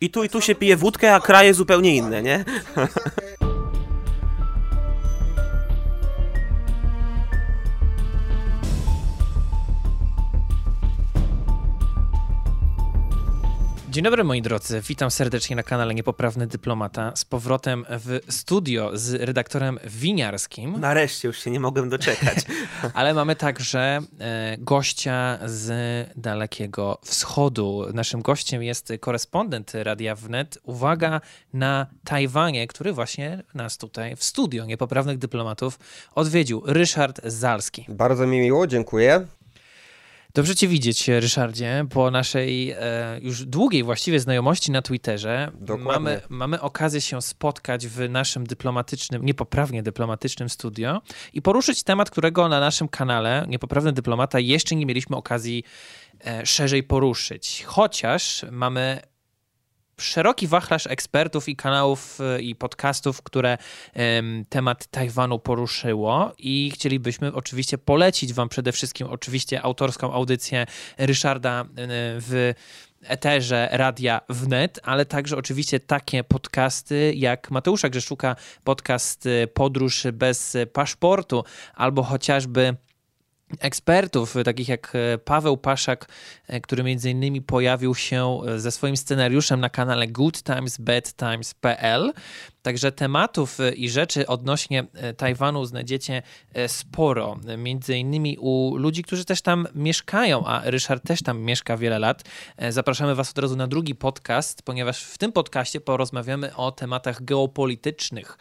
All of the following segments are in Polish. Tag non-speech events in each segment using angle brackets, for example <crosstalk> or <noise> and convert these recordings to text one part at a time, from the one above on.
I tu i tu się pije wódkę, a kraje zupełnie inne, nie? Dzień dobry moi drodzy, witam serdecznie na kanale Niepoprawny Dyplomata z powrotem w studio z redaktorem winiarskim. Nareszcie już się nie mogłem doczekać. <laughs> <laughs> Ale mamy także e, gościa z dalekiego wschodu. Naszym gościem jest korespondent Radia Wnet. Uwaga na Tajwanie, który właśnie nas tutaj w studio Niepoprawnych Dyplomatów odwiedził. Ryszard Zalski. Bardzo mi miło, dziękuję. Dobrze Cię widzieć, Ryszardzie, po naszej e, już długiej właściwie znajomości na Twitterze. Dokładnie. Mamy, mamy okazję się spotkać w naszym dyplomatycznym, niepoprawnie dyplomatycznym studio i poruszyć temat, którego na naszym kanale Niepoprawny Dyplomata jeszcze nie mieliśmy okazji e, szerzej poruszyć. Chociaż mamy szeroki wachlarz ekspertów i kanałów e, i podcastów, które em, temat Tajwanu poruszyło i chcielibyśmy oczywiście polecić wam przede wszystkim oczywiście autorską audycję Ryszarda e, w eterze Radia Wnet, ale także oczywiście takie podcasty jak Mateusza Grzeszuka, podcast e, Podróż bez paszportu albo chociażby ekspertów, takich jak e, Paweł Paszak, e, który między innymi pojawił się ze swoim scenariuszem na kanale goodtimesbadtimes.pl. Także tematów i rzeczy odnośnie Tajwanu znajdziecie sporo. Między innymi u ludzi, którzy też tam mieszkają, a Ryszard też tam mieszka wiele lat. Zapraszamy Was od razu na drugi podcast, ponieważ w tym podcaście porozmawiamy o tematach geopolitycznych.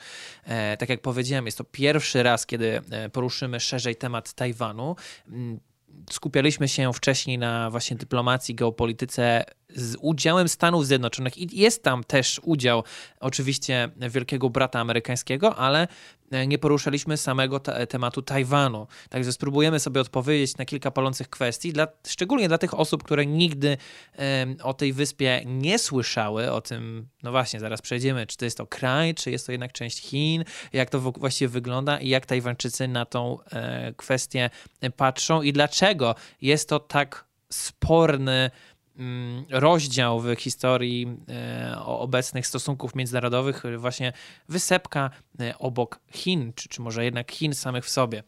Tak jak powiedziałem, jest to pierwszy raz, kiedy poruszymy szerzej temat Tajwanu skupialiśmy się wcześniej na właśnie dyplomacji, geopolityce z udziałem Stanów Zjednoczonych. I jest tam też udział oczywiście wielkiego brata amerykańskiego, ale nie poruszaliśmy samego te tematu Tajwanu. Także spróbujemy sobie odpowiedzieć na kilka palących kwestii, dla, szczególnie dla tych osób, które nigdy o tej wyspie nie słyszały, o tym, no właśnie, zaraz przejdziemy, czy to jest to kraj, czy jest to jednak część Chin, jak to właściwie wygląda i jak Tajwańczycy na tą e, kwestię patrzą i dlaczego jest to tak sporny rozdział w historii e, obecnych stosunków międzynarodowych, właśnie wysepka e, obok Chin, czy, czy może jednak Chin samych w sobie.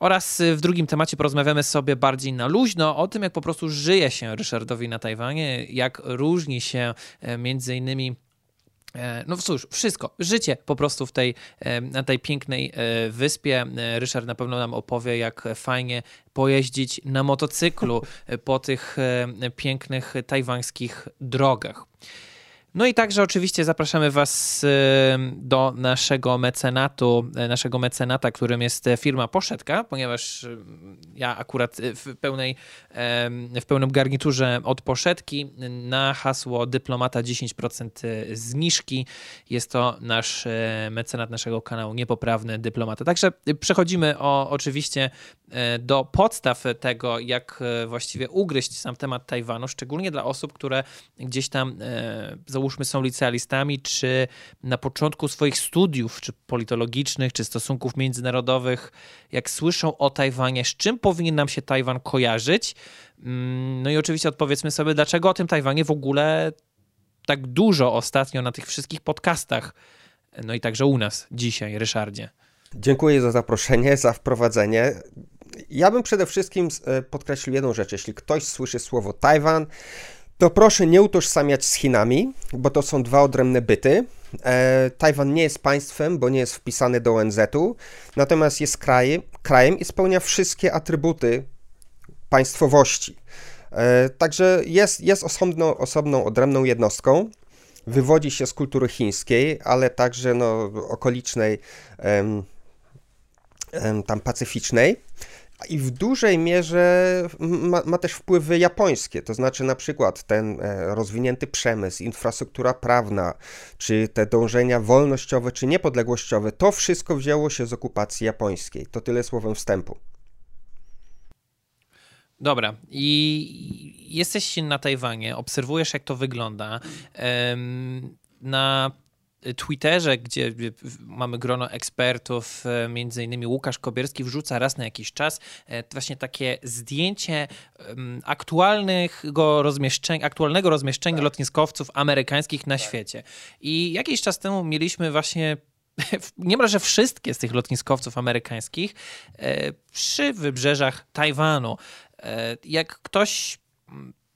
Oraz w drugim temacie porozmawiamy sobie bardziej na luźno o tym, jak po prostu żyje się Ryszardowi na Tajwanie, jak różni się e, między innymi no cóż, wszystko. Życie po prostu w tej, na tej pięknej wyspie. Ryszard na pewno nam opowie, jak fajnie pojeździć na motocyklu po tych pięknych tajwańskich drogach. No i także oczywiście zapraszamy Was do naszego mecenatu, naszego mecenata, którym jest firma Poszetka, ponieważ ja akurat w, pełnej, w pełnym garniturze od Poszetki na hasło dyplomata 10% zniżki. Jest to nasz mecenat naszego kanału Niepoprawny Dyplomata. Także przechodzimy o, oczywiście do podstaw tego, jak właściwie ugryźć sam temat Tajwanu, szczególnie dla osób, które gdzieś tam załóżmy są licealistami, czy na początku swoich studiów, czy politologicznych, czy stosunków międzynarodowych, jak słyszą o Tajwanie, z czym powinien nam się Tajwan kojarzyć? Mm, no i oczywiście odpowiedzmy sobie, dlaczego o tym Tajwanie w ogóle tak dużo ostatnio na tych wszystkich podcastach, no i także u nas dzisiaj, Ryszardzie. Dziękuję za zaproszenie, za wprowadzenie. Ja bym przede wszystkim e, podkreślił jedną rzecz. Jeśli ktoś słyszy słowo Tajwan, to proszę nie utożsamiać z Chinami, bo to są dwa odrębne byty. E, Tajwan nie jest państwem, bo nie jest wpisany do ONZ-u, natomiast jest krajem, krajem i spełnia wszystkie atrybuty państwowości. E, także jest, jest osobną, osobną, odrębną jednostką. Wywodzi się z kultury chińskiej, ale także no, okolicznej, em, em, tam pacyficznej. I w dużej mierze ma, ma, też wpływy japońskie, to znaczy na przykład ten e, rozwinięty przemysł, infrastruktura prawna, czy te dążenia wolnościowe czy niepodległościowe, to wszystko wzięło się z okupacji japońskiej. To tyle słowem wstępu. Dobra, i jesteś na Tajwanie, obserwujesz jak to wygląda. Na Twitterze, gdzie mamy grono ekspertów, e, między innymi Łukasz Kobierski wrzuca raz na jakiś czas e, właśnie takie zdjęcie aktualnego rozmieszczenia, aktualnego rozmieszczenia tak. lotniskowców amerykańskich na tak. świecie. I jakiś czas temu mieliśmy właśnie <laughs> niemalże wszystkie z tych lotniskowców amerykańskich e, przy wybrzeżach Tajwanu. Jak ktoś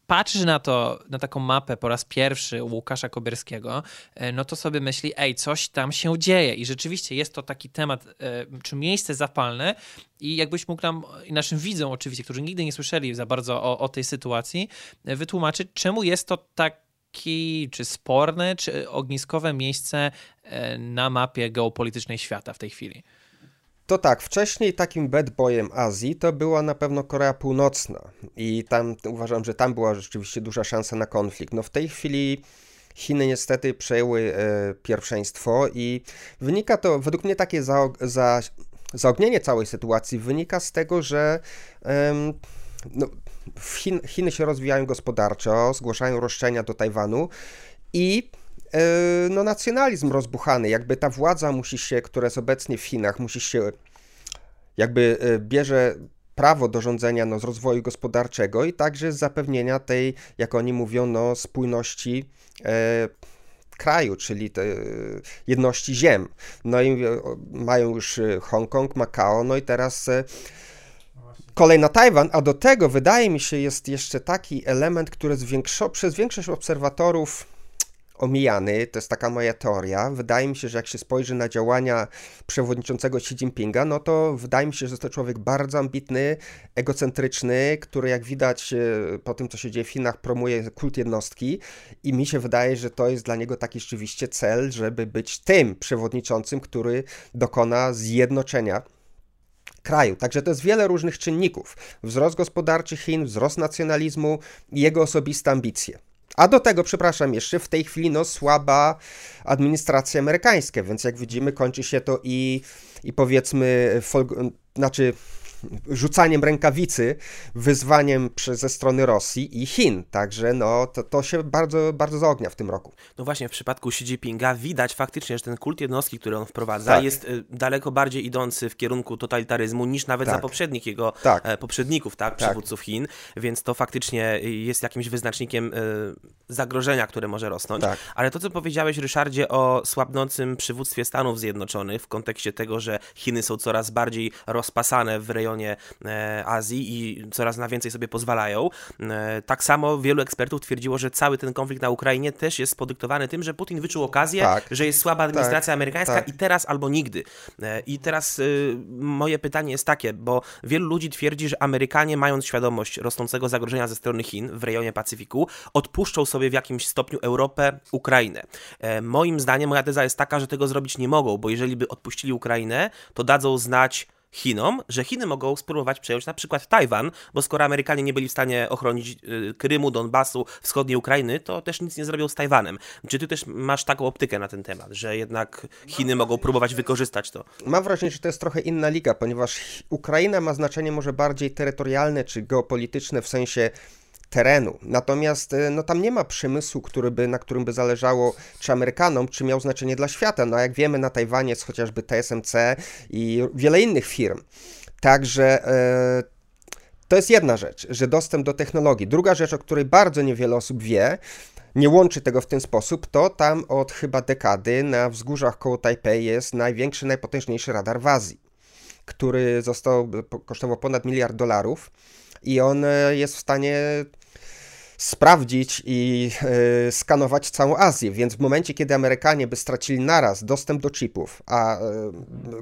patrzy na to, na taką mapę po raz pierwszy Łukasza Kobierskiego, e, no to sobie myśli, ej, coś tam się dzieje. I rzeczywiście jest to taki temat, e, czy miejsce zapalne i jakbyś mógł nam, naszym widzom oczywiście, którzy nigdy nie słyszeli za bardzo o, o tej sytuacji, e, wytłumaczyć, czemu jest to tak czy sporne, czy ogniskowe miejsce na mapie geopolitycznej świata w tej chwili? To tak, wcześniej takim bad boyem Azji to była na pewno Korea Północna i tam uważam, że tam była rzeczywiście duża szansa na konflikt. No w tej chwili Chiny niestety przejęły e, pierwszeństwo i wynika to, według mnie takie za, za, zaognienie całej sytuacji wynika z tego, że no, Chin, Chiny się rozwijają gospodarczo, zgłaszają roszczenia do Tajwanu i no, nacjonalizm rozbuchany, jakby ta władza musi się, która jest obecnie w Chinach, musi się, jakby e, bierze prawo do rządzenia no, z rozwoju gospodarczego i także z zapewnienia tej, jak oni mówią, no, spójności e, kraju, czyli te jedności ziem. No i mają już Hongkong, Makao, no i teraz kolej na Tajwan, a do tego wydaje mi się jest jeszcze taki element, który większo- przez większość obserwatorów omijany, to jest taka moja teoria. Wydaje mi się, że jak się spojrzy na działania przewodniczącego Xi Jinpinga, no to wydaje mi się, że to człowiek bardzo ambitny, egocentryczny, który jak widać e, po tym, co się dzieje w Chinach, promuje kult jednostki i mi się wydaje, że to jest dla niego taki rzeczywiście cel, żeby być tym przewodniczącym, który dokona zjednoczenia kraju. Także to jest wiele różnych czynników. Wzrost gospodarczy Chin, wzrost nacjonalizmu i jego osobiste ambicje. A do tego, przepraszam, jeszcze w tej chwili no, słaba administracja amerykańska, więc jak widzimy, kończy się to i, i powiedzmy, fol, znaczy rzucaniem rękawicy, wyzwaniem ze strony Rosji i Chin. Także no, to, to się bardzo, bardzo zaognia w tym roku. No właśnie, w przypadku Xi Jinpinga widać faktycznie, że ten kult jednostki, który on wprowadza, tak. jest y, daleko bardziej idący w kierunku totalitaryzmu niż nawet tak. za poprzednich jego tak. E, poprzedników, tak, tak, przywódców Chin, więc to faktycznie jest jakimś wyznacznikiem e, zagrożenia, które może rosnąć. Tak. Ale to, co powiedziałeś, Ryszardzie, o słabnącym przywództwie Stanów Zjednoczonych w kontekście tego, że Chiny są coraz bardziej rozpasane w rejonie e, Azji i coraz na więcej sobie pozwalają. E, tak samo wielu ekspertów twierdziło, że cały ten konflikt na Ukrainie też jest podyktowany tym, że Putin wyczuł okazję, tak. że jest słaba administracja tak. amerykańska tak. i teraz albo nigdy. E, I teraz moje pytanie jest takie, bo wielu ludzi twierdzi, że Amerykanie, mając świadomość rosnącego zagrożenia ze strony Chin w rejonie Pacyfiku, odpuszczą sobie w jakimś stopniu Europę, Ukrainę. Moim zdaniem, moja teza jest taka, że tego zrobić nie mogą, bo jeżeli by odpuścili Ukrainę, to dadzą znać Chinom, że Chiny mogą spróbować przejąć na przykład Tajwan, bo skoro Amerykanie nie byli w stanie ochronić y, Krymu, Donbasu, wschodniej Ukrainy, to też nic nie zrobią z Tajwanem. Czy ty też masz taką optykę na ten temat, że jednak Chiny mogą próbować wykorzystać to? Mam wrażenie, że to jest trochę inna liga, ponieważ Ukraina ma znaczenie może bardziej terytorialne czy geopolityczne w sensie terenu. Natomiast y, no, tam nie ma przemysłu, który by, na którym by zależało czy Amerykanom, czy miał znaczenie dla świata. No jak wiemy, na Tajwanie jest chociażby TSMC i wiele innych firm. Także e, to jest jedna rzecz, że dostęp do technologii. Druga rzecz, o której bardzo niewiele osób wie, nie łączy tego w ten sposób, to tam od chyba dekady na wzgórzach koło Tajpej jest największy, najpotężniejszy radar w Azji, który został, kosztował ponad miliard dolarów i on e, jest w stanie sprawdzić i y, skanować całą Azję, więc w momencie, kiedy Amerykanie by stracili naraz dostęp do chipów, a y,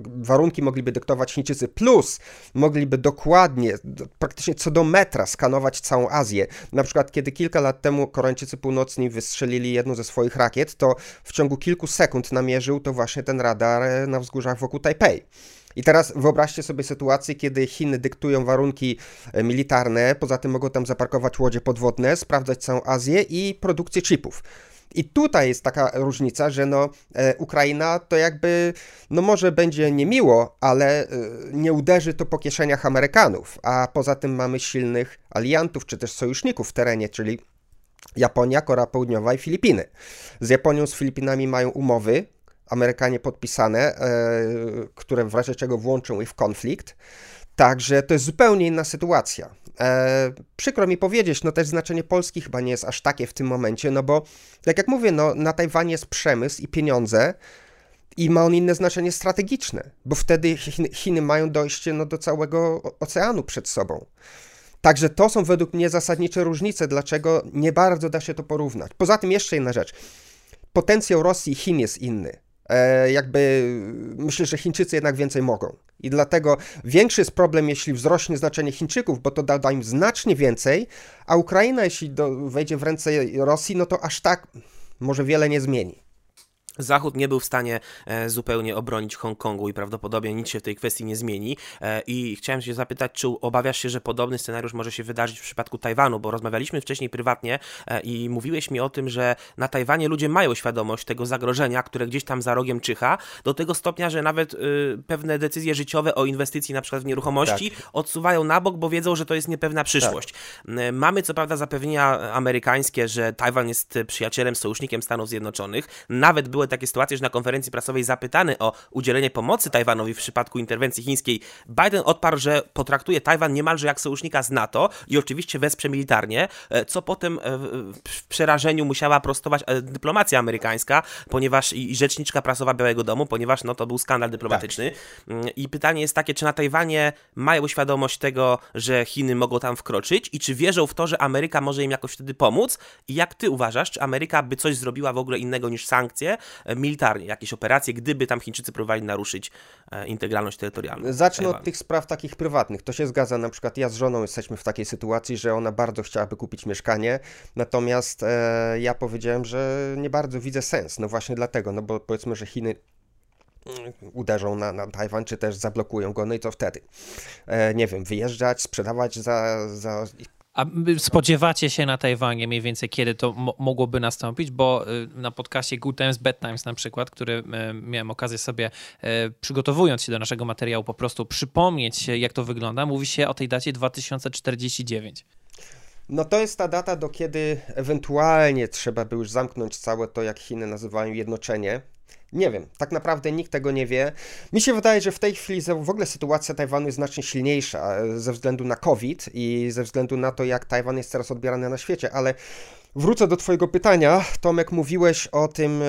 warunki mogliby dyktować Chińczycy, plus mogliby dokładnie, praktycznie co do metra skanować całą Azję. Na przykład, kiedy kilka lat temu Koreańczycy Północni wystrzelili jedną ze swoich rakiet, to w ciągu kilku sekund namierzył to właśnie ten radar na wzgórzach wokół Tajpej. I teraz wyobraźcie sobie sytuację, kiedy Chiny dyktują warunki e, militarne, poza tym mogą tam zaparkować łodzie podwodne, sprawdzać całą Azję i produkcję chipów. I tutaj jest taka różnica, że no, e, Ukraina to jakby, no może będzie niemiło, ale e, nie uderzy to po kieszeniach Amerykanów, a poza tym mamy silnych aliantów czy też sojuszników w terenie, czyli Japonia, Korea Południowa i Filipiny. Z Japonią, z Filipinami mają umowy, Amerykanie podpisane, e, które w razie czego włączą ich w konflikt. Także to jest zupełnie inna sytuacja. E, przykro mi powiedzieć, no też znaczenie Polski chyba nie jest aż takie w tym momencie, no bo tak jak mówię, no na Tajwanie jest przemysł i pieniądze i ma on inne znaczenie strategiczne, bo wtedy Chiny, Chiny mają dojście no, do całego oceanu przed sobą. Także to są według mnie zasadnicze różnice, dlaczego nie bardzo da się to porównać. Poza tym jeszcze jedna rzecz. Potencjał Rosji i Chin jest inny. E, jakby myślę, że Chińczycy jednak więcej mogą. I dlatego większy jest problem, jeśli wzrośnie znaczenie Chińczyków, bo to da, da im znacznie więcej, a Ukraina, jeśli do, wejdzie w ręce Rosji, no to aż tak może wiele nie zmieni. Zachód nie był w stanie e, zupełnie obronić Hongkongu i prawdopodobnie nic się w tej kwestii nie zmieni. E, I chciałem się zapytać, czy obawiasz się, że podobny scenariusz może się wydarzyć w przypadku Tajwanu, bo rozmawialiśmy wcześniej prywatnie e, i mówiłeś mi o tym, że na Tajwanie ludzie mają świadomość tego zagrożenia, które gdzieś tam za rogiem czyha, do tego stopnia, że nawet y, pewne decyzje życiowe o inwestycji na przykład w nieruchomości tak. odsuwają na bok, bo wiedzą, że to jest niepewna przyszłość. Tak. Mamy co prawda zapewnienia amerykańskie, że Tajwan jest przyjacielem, sojusznikiem Stanów Zjednoczonych. Nawet były takie sytuacje, że na konferencji prasowej zapytany o udzielenie pomocy Tajwanowi w przypadku interwencji chińskiej, Biden odparł, że potraktuje Tajwan niemalże jak sojusznika z NATO i oczywiście wesprze militarnie, e, co potem e, w przerażeniu musiała prostować e, dyplomacja amerykańska, ponieważ i rzeczniczka prasowa Białego Domu, ponieważ no to był skandal dyplomatyczny. Tak. Mm, I pytanie jest takie, czy na Tajwanie mają świadomość tego, że Chiny mogą tam wkroczyć i czy wierzą w to, że Ameryka może im jakoś wtedy pomóc? I jak ty uważasz, czy Ameryka by coś zrobiła w ogóle innego niż sankcje, militarnie, jakieś operacje, gdyby tam Chińczycy próbowali naruszyć e, integralność terytorialną. Zacznę od tych spraw takich prywatnych. To się zgadza, na przykład ja z żoną jesteśmy w takiej sytuacji, że ona bardzo chciałaby kupić mieszkanie, natomiast e, ja powiedziałem, że nie bardzo widzę sens. No właśnie dlatego, no bo powiedzmy, że Chiny mm, uderzą na, na Tajwan, czy też zablokują go, no i co wtedy? E, nie wiem, wyjeżdżać, sprzedawać za, za a spodziewacie się na Tajwanie mniej więcej, kiedy to mogłoby nastąpić? Bo y, na podcaście Good Times, Bad Times na przykład, który y, miałem okazję sobie y, przygotowując się do naszego materiału po prostu przypomnieć, jak to wygląda, mówi się o tej dacie 2049. No to jest ta data, do kiedy ewentualnie trzeba by już zamknąć całe to, jak Chiny nazywają jednoczenie nie wiem, tak naprawdę nikt tego nie wie. Mi się wydaje, że w tej chwili w ogóle sytuacja Tajwanu jest znacznie silniejsza e, ze względu na COVID i ze względu na to, jak Tajwan jest teraz odbierany na świecie, ale wrócę do Twojego pytania. Tomek, mówiłeś o tym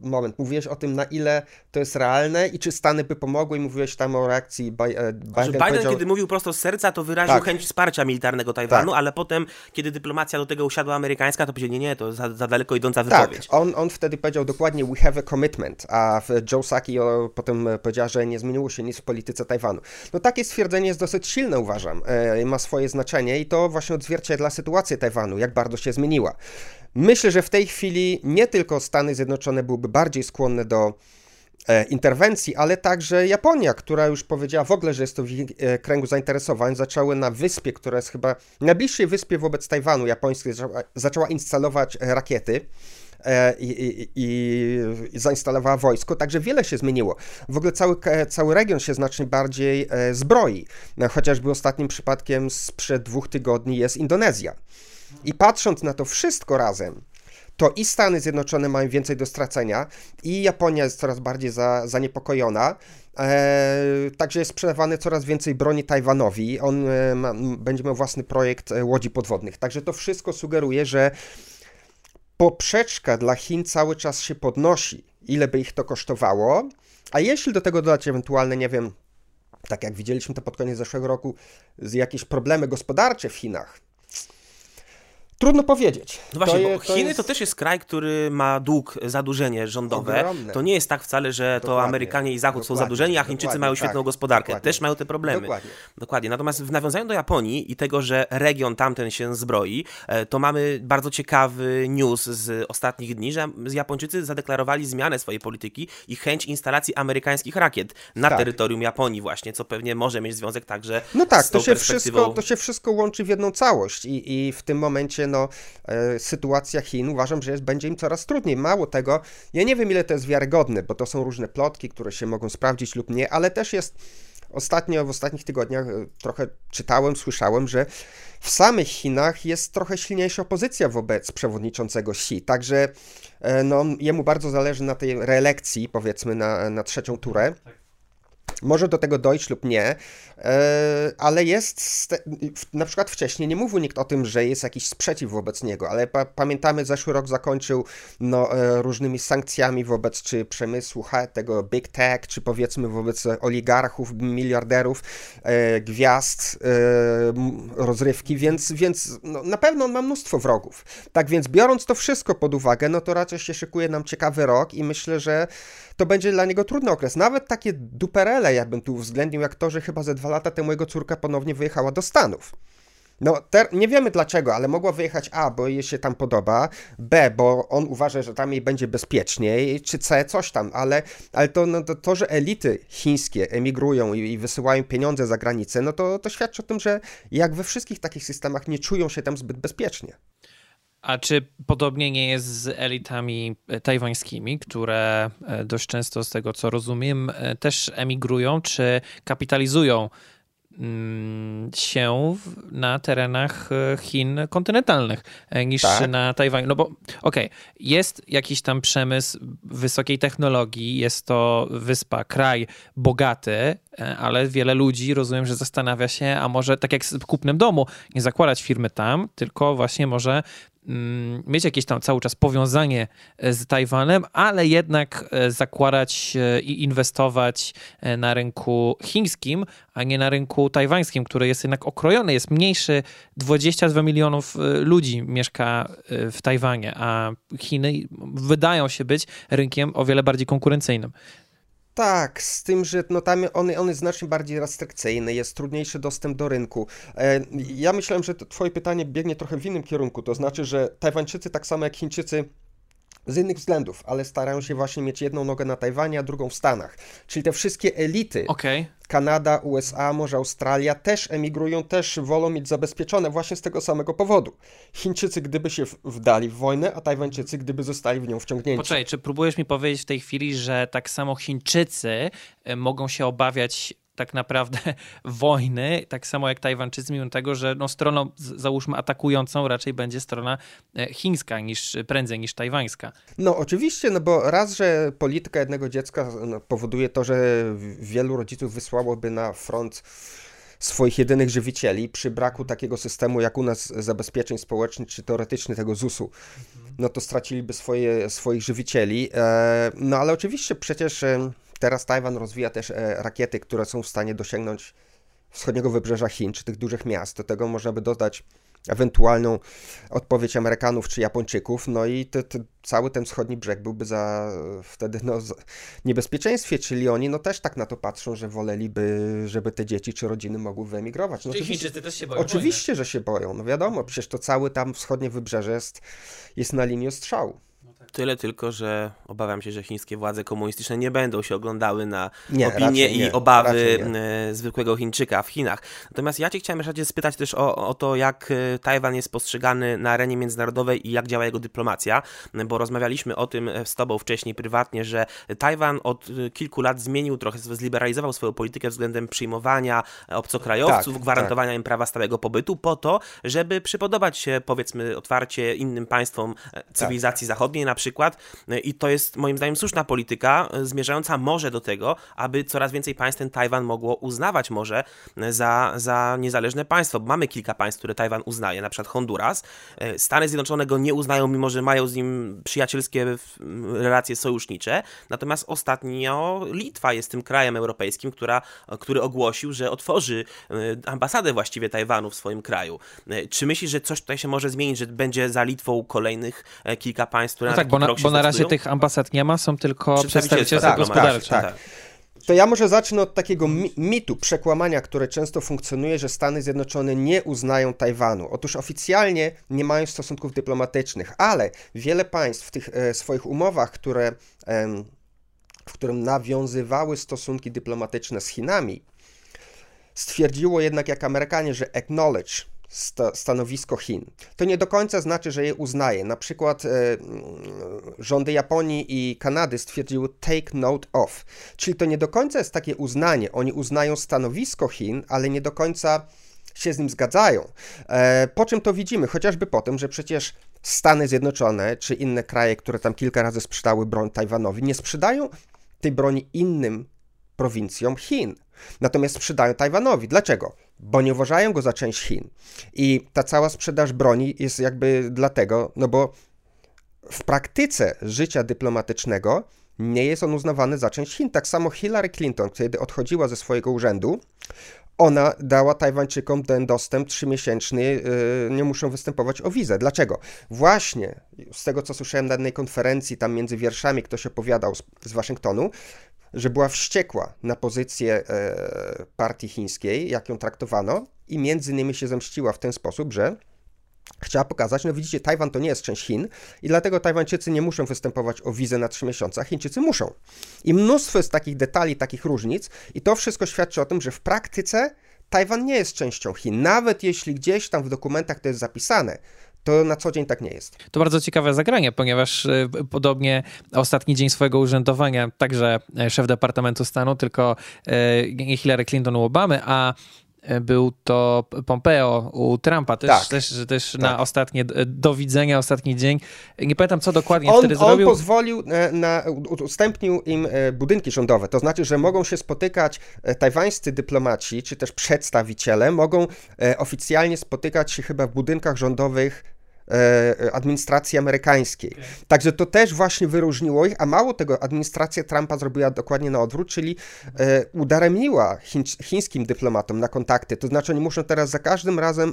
moment, mówiłeś o tym, na ile to jest realne i czy Stany by pomogły i mówiłeś tam o reakcji e, Biden. Biden, powiedział... kiedy mówił prosto z serca, to wyraził tak. chęć wsparcia militarnego Tajwanu, tak. ale potem, kiedy dyplomacja do tego usiadła amerykańska, to powiedział, nie, nie, to za, za daleko idąca tak, wypowiedź. Tak, on, on wtedy powiedział dokładnie, we have a commitment, a Joe Saki potem powiedział, że nie zmieniło się nic w polityce Tajwanu. No takie stwierdzenie jest dosyć silne, uważam, e, ma swoje znaczenie i to właśnie odzwierciedla sytuację Tajwanu, jak bardzo się zmieniła. Myślę, że w tej chwili nie tylko Stany Zjednoczone byłyby bardziej skłonne do e, interwencji, ale także Japonia, która już powiedziała w ogóle, że jest to w e, kręgu zainteresowań, zaczęły na wyspie, która jest chyba najbliższej wyspie wobec Tajwanu japońskiej, zaczęła, instalować rakiety. E, I, i, i, zainstalowała wojsko, także wiele się zmieniło. W ogóle cały, cały region się znacznie bardziej zbroi. Chociażby ostatnim przypadkiem sprzed dwóch tygodni jest Indonezja. I patrząc na to wszystko razem, to i Stany Zjednoczone mają więcej do stracenia, i Japonia jest coraz bardziej za, zaniepokojona. E, także jest sprzedawany coraz więcej broni Tajwanowi. On e, ma, będzie miał własny projekt e, łodzi podwodnych. Także to wszystko sugeruje, że poprzeczka dla Chin cały czas się podnosi, ile by ich to kosztowało. A jeśli do tego dodać ewentualne, nie wiem, tak jak widzieliśmy to pod koniec zeszłego roku, jakieś problemy gospodarcze w Chinach, Trudno powiedzieć. No właśnie, to bo je, to Chiny jest... to też jest kraj, który ma dług, zadłużenie rządowe. Ogromne. To nie jest tak wcale, że dokładnie. to Amerykanie i Zachód dokładnie. są zadłużeni, a Chińczycy dokładnie. mają świetną tak. gospodarkę. Też mają te problemy. Dokładnie. Dokładnie. Natomiast w nawiązaniu do Japonii i tego, że region tamten się zbroi, e, to mamy bardzo ciekawy news z ostatnich dni, że Japończycy zadeklarowali zmianę swojej polityki i chęć instalacji amerykańskich rakiet na tak. terytorium Japonii właśnie, co pewnie może mieć związek także no tak, z tą to się wszystko, to się wszystko łączy w jedną całość i, i w tym momencie no, e, sytuacja Chin uważam, że jest, będzie im coraz trudniej. Mało tego, ja nie wiem ile to jest wiarygodne, bo to są różne plotki, które się mogą sprawdzić lub nie, ale też jest ostatnio, w ostatnich tygodniach e, trochę czytałem, słyszałem, że w samych Chinach jest trochę silniejsza opozycja wobec przewodniczącego Xi, także e, no, jemu bardzo zależy na tej reelekcji, powiedzmy, na, na trzecią turę. Tak. Może do tego dojść lub nie, e, ale jest, na przykład wcześniej nie mówił nikt o tym, że jest jakiś sprzeciw wobec niego, ale pa pamiętamy, zeszły rok zakończył no, e, różnymi sankcjami wobec czy przemysłu, tego big tech, czy powiedzmy wobec oligarchów, miliarderów, e, gwiazd, rozrywki, więc, więc no, na pewno on ma mnóstwo wrogów. Tak więc biorąc to wszystko pod uwagę, no to raczej się szykuje nam ciekawy rok i myślę, że to będzie dla niego trudny okres. Nawet takie duperele, jakbym tu uwzględnił, jak to, że chyba ze dwa lata temu jego córka ponownie wyjechała do Stanów. No, nie wiemy dlaczego, ale mogła wyjechać A, bo jej się tam podoba, B, bo on uważa, że tam jej będzie bezpieczniej, czy C, coś tam, ale, ale to, no, to, to, że elity chińskie emigrują i, i, wysyłają pieniądze za granicę, no to, to świadczy o tym, że jak we wszystkich takich systemach nie czują się tam zbyt bezpiecznie. A czy podobnie nie jest z elitami e, tajwańskimi, które e, dość często, z tego co rozumiem, e, też emigrują czy kapitalizują mm, się na terenach Chin kontynentalnych niż tak. na Tajwanie. No bo okej, okay, jest jakiś tam przemysł wysokiej technologii, jest to wyspa, kraj bogaty, ale wiele ludzi rozumiem, że zastanawia się, a może tak jak z kupnem domu, nie zakładać firmy tam, tylko właśnie może mieć jakieś tam cały czas powiązanie e, z Tajwanem, ale jednak e, zakładać e, i inwestować na rynku chińskim, a nie na rynku tajwańskim, który jest jednak okrojony, jest mniejszy. 22 milionów ludzi mieszka w Tajwanie, a Chiny wydają się być rynkiem o wiele bardziej konkurencyjnym. Tak, z tym, że no tam on, on jest znacznie bardziej restrykcyjny, jest trudniejszy dostęp do rynku. E, ja myślałem, że twoje pytanie biegnie trochę w innym kierunku, to znaczy, że Tajwańczycy tak samo jak Chińczycy z innych względów, ale starają się właśnie mieć jedną nogę na Tajwanie, a drugą w Stanach. Czyli te wszystkie elity, okay. Kanada, USA, może Australia, też emigrują, też wolą mieć zabezpieczone właśnie z tego samego powodu. Chińczycy gdyby się wdali w wojnę, a Tajwańczycy gdyby zostali w nią wciągnięci. Poczekaj, czy próbujesz mi powiedzieć w tej chwili, że tak samo Chińczycy e, mogą się obawiać tak naprawdę <laughs> wojny, tak samo jak Tajwańczycy, mimo tego, że no, stroną, załóżmy, atakującą raczej będzie strona e, chińska niż prędzej niż tajwańska. No oczywiście, no bo raz, że polityka jednego dziecka no, powoduje to, że wielu rodziców wysłałoby na front swoich jedynych żywicieli przy braku takiego systemu jak u nas zabezpieczeń społecznych czy teoretycznie tego ZUS-u, no to straciliby swoje, swoich żywicieli. E, no ale oczywiście przecież Teraz Tajwan rozwija też e, rakiety, które są w stanie dosięgnąć wschodniego wybrzeża Chin, czy tych dużych miast. Do tego można by dodać ewentualną odpowiedź Amerykanów czy Japończyków, no i te, te, cały ten wschodni brzeg byłby za wtedy no, niebezpieczeństwie, czyli oni no też tak na to patrzą, że woleliby, żeby te dzieci czy rodziny mogły wyemigrować. No, czyli Chińczycy też się boją Oczywiście, wojny. że się boją, no wiadomo, przecież to cały tam wschodnie wybrzeże jest, jest na linii ostrzału. Tyle tylko, że obawiam się, że chińskie władze komunistyczne nie będą się oglądały na nie, opinie i nie, obawy e, zwykłego Chińczyka w Chinach. Natomiast ja cię chciałem jeszcze spytać też o, o to, jak e, Tajwan jest postrzegany na arenie międzynarodowej i jak działa jego dyplomacja, bo rozmawialiśmy o tym z tobą wcześniej prywatnie, że Tajwan od e, kilku lat zmienił trochę, zliberalizował swoją politykę względem przyjmowania obcokrajowców, tak, gwarantowania tak. im prawa stałego pobytu po to, żeby przypodobać się powiedzmy otwarcie innym państwom cywilizacji tak. zachodniej, na przykład e, i to jest moim zdaniem słuszna polityka, e, zmierzająca może do tego, aby coraz więcej państw ten Tajwan mogło uznawać może e, za, za niezależne państwo. Mamy kilka państw, które Tajwan uznaje, na przykład Honduras. Stany Zjednoczone go nie uznają, mimo że mają z nim przyjacielskie relacje sojusznicze. Natomiast ostatnio Litwa jest tym krajem europejskim, która, który ogłosił, że otworzy ambasadę właściwie Tajwanu w swoim kraju. Czy myślisz, że coś tutaj się może zmienić, że będzie za Litwą kolejnych kilka państw, które tak, bo na, bo na razie tych ambasad nie ma, są tylko przedstawicielstwa tak, gospodarcze. Tak, tak. To ja może zacznę od takiego mitu, przekłamania, które często funkcjonuje, że Stany Zjednoczone nie uznają Tajwanu. Otóż oficjalnie nie mają stosunków dyplomatycznych, ale wiele państw w tych e, swoich umowach, które, e, w którym nawiązywały stosunki dyplomatyczne z Chinami, stwierdziło jednak jak Amerykanie, że acknowledge sta stanowisko Chin. To nie do końca znaczy, że je uznaje. Na przykład e, rządy Japonii i Kanady stwierdziły take note of, czyli to nie do końca jest takie uznanie. Oni uznają stanowisko Chin, ale nie do końca się z nim zgadzają. E, po czym to widzimy? Chociażby po tym, że przecież Stany Zjednoczone czy inne kraje, które tam kilka razy sprzedały broń Tajwanowi, nie sprzedają tej broni innym prowincjom Chin. Natomiast sprzedają Tajwanowi. Dlaczego? Bo nie uważają go za część Chin. I ta cała sprzedaż broni jest jakby dlatego, no bo w praktyce życia dyplomatycznego nie jest on uznawany za część Chin. Tak samo Hillary Clinton, kiedy odchodziła ze swojego urzędu, ona dała Tajwańczykom ten dostęp trzymiesięczny, yy, nie muszą występować o wizę. Dlaczego? Właśnie z tego, co słyszałem na jednej konferencji, tam między wierszami ktoś opowiadał z, z Waszyngtonu, że była wściekła na pozycję e, partii chińskiej, jak ją traktowano, i między innymi się zemściła w ten sposób, że chciała pokazać, no widzicie, Tajwan to nie jest część Chin i dlatego Tajwańczycy nie muszą występować o wizę na trzy miesiące, a Chińczycy muszą. I mnóstwo jest takich detali, takich różnic i to wszystko świadczy o tym, że w praktyce Tajwan nie jest częścią Chin, nawet jeśli gdzieś tam w dokumentach to jest zapisane, to na co dzień tak nie jest. To bardzo ciekawe zagranie, ponieważ y, podobnie ostatni dzień swojego urzędowania także e, szef Departamentu Stanu, tylko e, nie Hillary Clinton u Obamy, a e, był to Pompeo u Trumpa, też, tak, też, też tak. na ostatnie do widzenia, ostatni dzień. Nie pamiętam, co dokładnie on, wtedy on zrobił. On pozwolił, na, udostępnił im budynki rządowe, to znaczy, że mogą się spotykać tajwańscy dyplomaci, czy też przedstawiciele, mogą oficjalnie spotykać się chyba w budynkach rządowych E, administracji amerykańskiej. Także to też właśnie wyróżniło ich, a mało tego, administracja Trumpa zrobiła dokładnie na odwrót, czyli e, udaremniła chińskim dyplomatom na kontakty. To znaczy, oni muszą teraz za każdym razem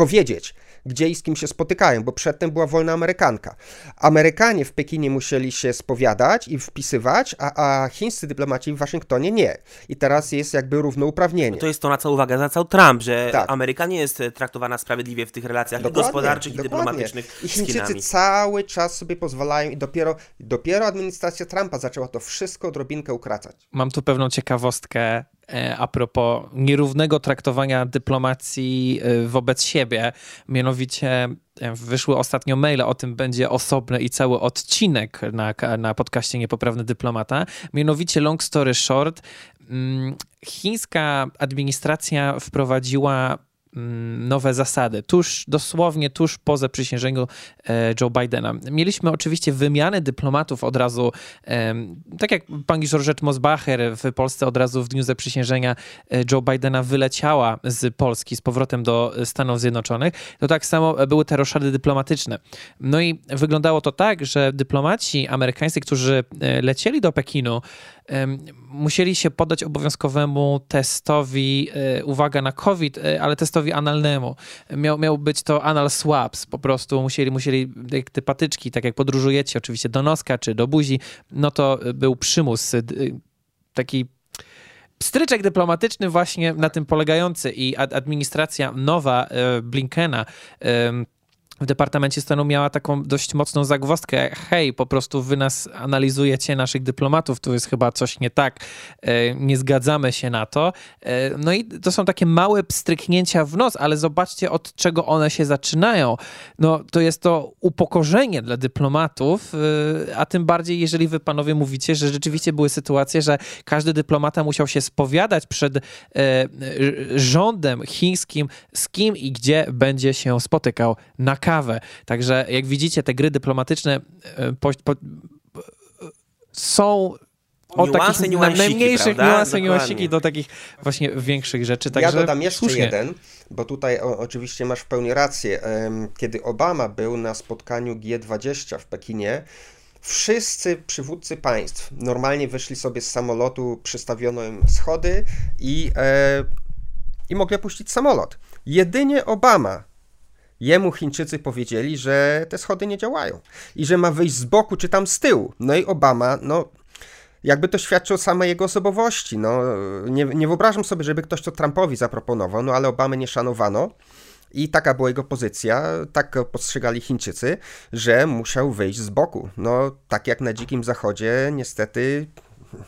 powiedzieć, gdzie i z kim się spotykają, bo przedtem była wolna Amerykanka. Amerykanie w Pekinie musieli się spowiadać i wpisywać, a, a chińscy dyplomaci w Waszyngtonie nie. I teraz jest jakby równouprawnienie. No to jest to, na co uwagę zwracał Trump, że tak. Ameryka nie jest traktowana sprawiedliwie w tych relacjach dokładnie, gospodarczych dokładnie. i dyplomatycznych I Chińczycy cały czas sobie pozwalają i dopiero, dopiero administracja Trumpa zaczęła to wszystko odrobinkę ukracać. Mam tu pewną ciekawostkę E, a propos nierównego traktowania dyplomacji e, wobec siebie. Mianowicie e, wyszły ostatnio maile, o tym będzie osobny i cały odcinek na, na podcaście Niepoprawny Dyplomata. Mianowicie, long story short, mm, chińska administracja wprowadziła nowe zasady, tuż, dosłownie tuż po zaprzysiężeniu e, Joe Bidena. Mieliśmy oczywiście wymianę dyplomatów od razu, tak jak pani Georgette Mosbacher w Polsce od razu w dniu zaprzysiężenia e, Joe Bidena wyleciała z Polski z powrotem do Stanów Zjednoczonych, to tak samo były te roszady dyplomatyczne. No i wyglądało to tak, że dyplomaci amerykańscy, którzy e, lecieli do Pekinu, musieli się poddać obowiązkowemu testowi, e, uwaga na COVID, e, ale testowi analnemu. Miał, miał być to anal swaps, po prostu musieli, musieli jak te patyczki, tak jak podróżujecie oczywiście do noska czy do buzi, no to był przymus, taki stryczek dyplomatyczny właśnie na tym polegający i administracja nowa e, Blinkena w Departamencie Stanu miała taką dość mocną zagwozdkę. Hej, po prostu wy nas analizujecie, naszych dyplomatów, tu jest chyba coś nie tak, e, nie zgadzamy się na to. E, no i to są takie małe pstryknięcia w nos, ale zobaczcie od czego one się zaczynają. No to jest to upokorzenie dla dyplomatów, e, a tym bardziej jeżeli wy panowie mówicie, że rzeczywiście były sytuacje, że każdy dyplomata musiał się spowiadać przed rządem chińskim, z kim i gdzie będzie się spotykał na kawę. Także jak widzicie, te gry dyplomatyczne e, po, po, są od niuanse, takich najmniejszych niuansów, niuansiki do takich właśnie większych rzeczy. Także ja dodam jeszcze słusznie. jeden, bo tutaj o, oczywiście masz w pełni rację. Kiedy Obama był na spotkaniu G20 w Pekinie, Wszyscy przywódcy państw normalnie wyszli sobie z samolotu, przystawiono im schody i, e, i mogli opuścić samolot. Jedynie Obama Jemu Chińczycy powiedzieli, że te schody nie działają i że ma wyjść z boku czy tam z tyłu. No i Obama, no jakby to świadczy o samej jego osobowości. No, nie, nie wyobrażam sobie, żeby ktoś to Trumpowi zaproponował, no ale Obamy nie szanowano. I taka była jego pozycja, tak postrzegali Chińczycy, że musiał wyjść z boku. No, tak jak na Dzikim Zachodzie, niestety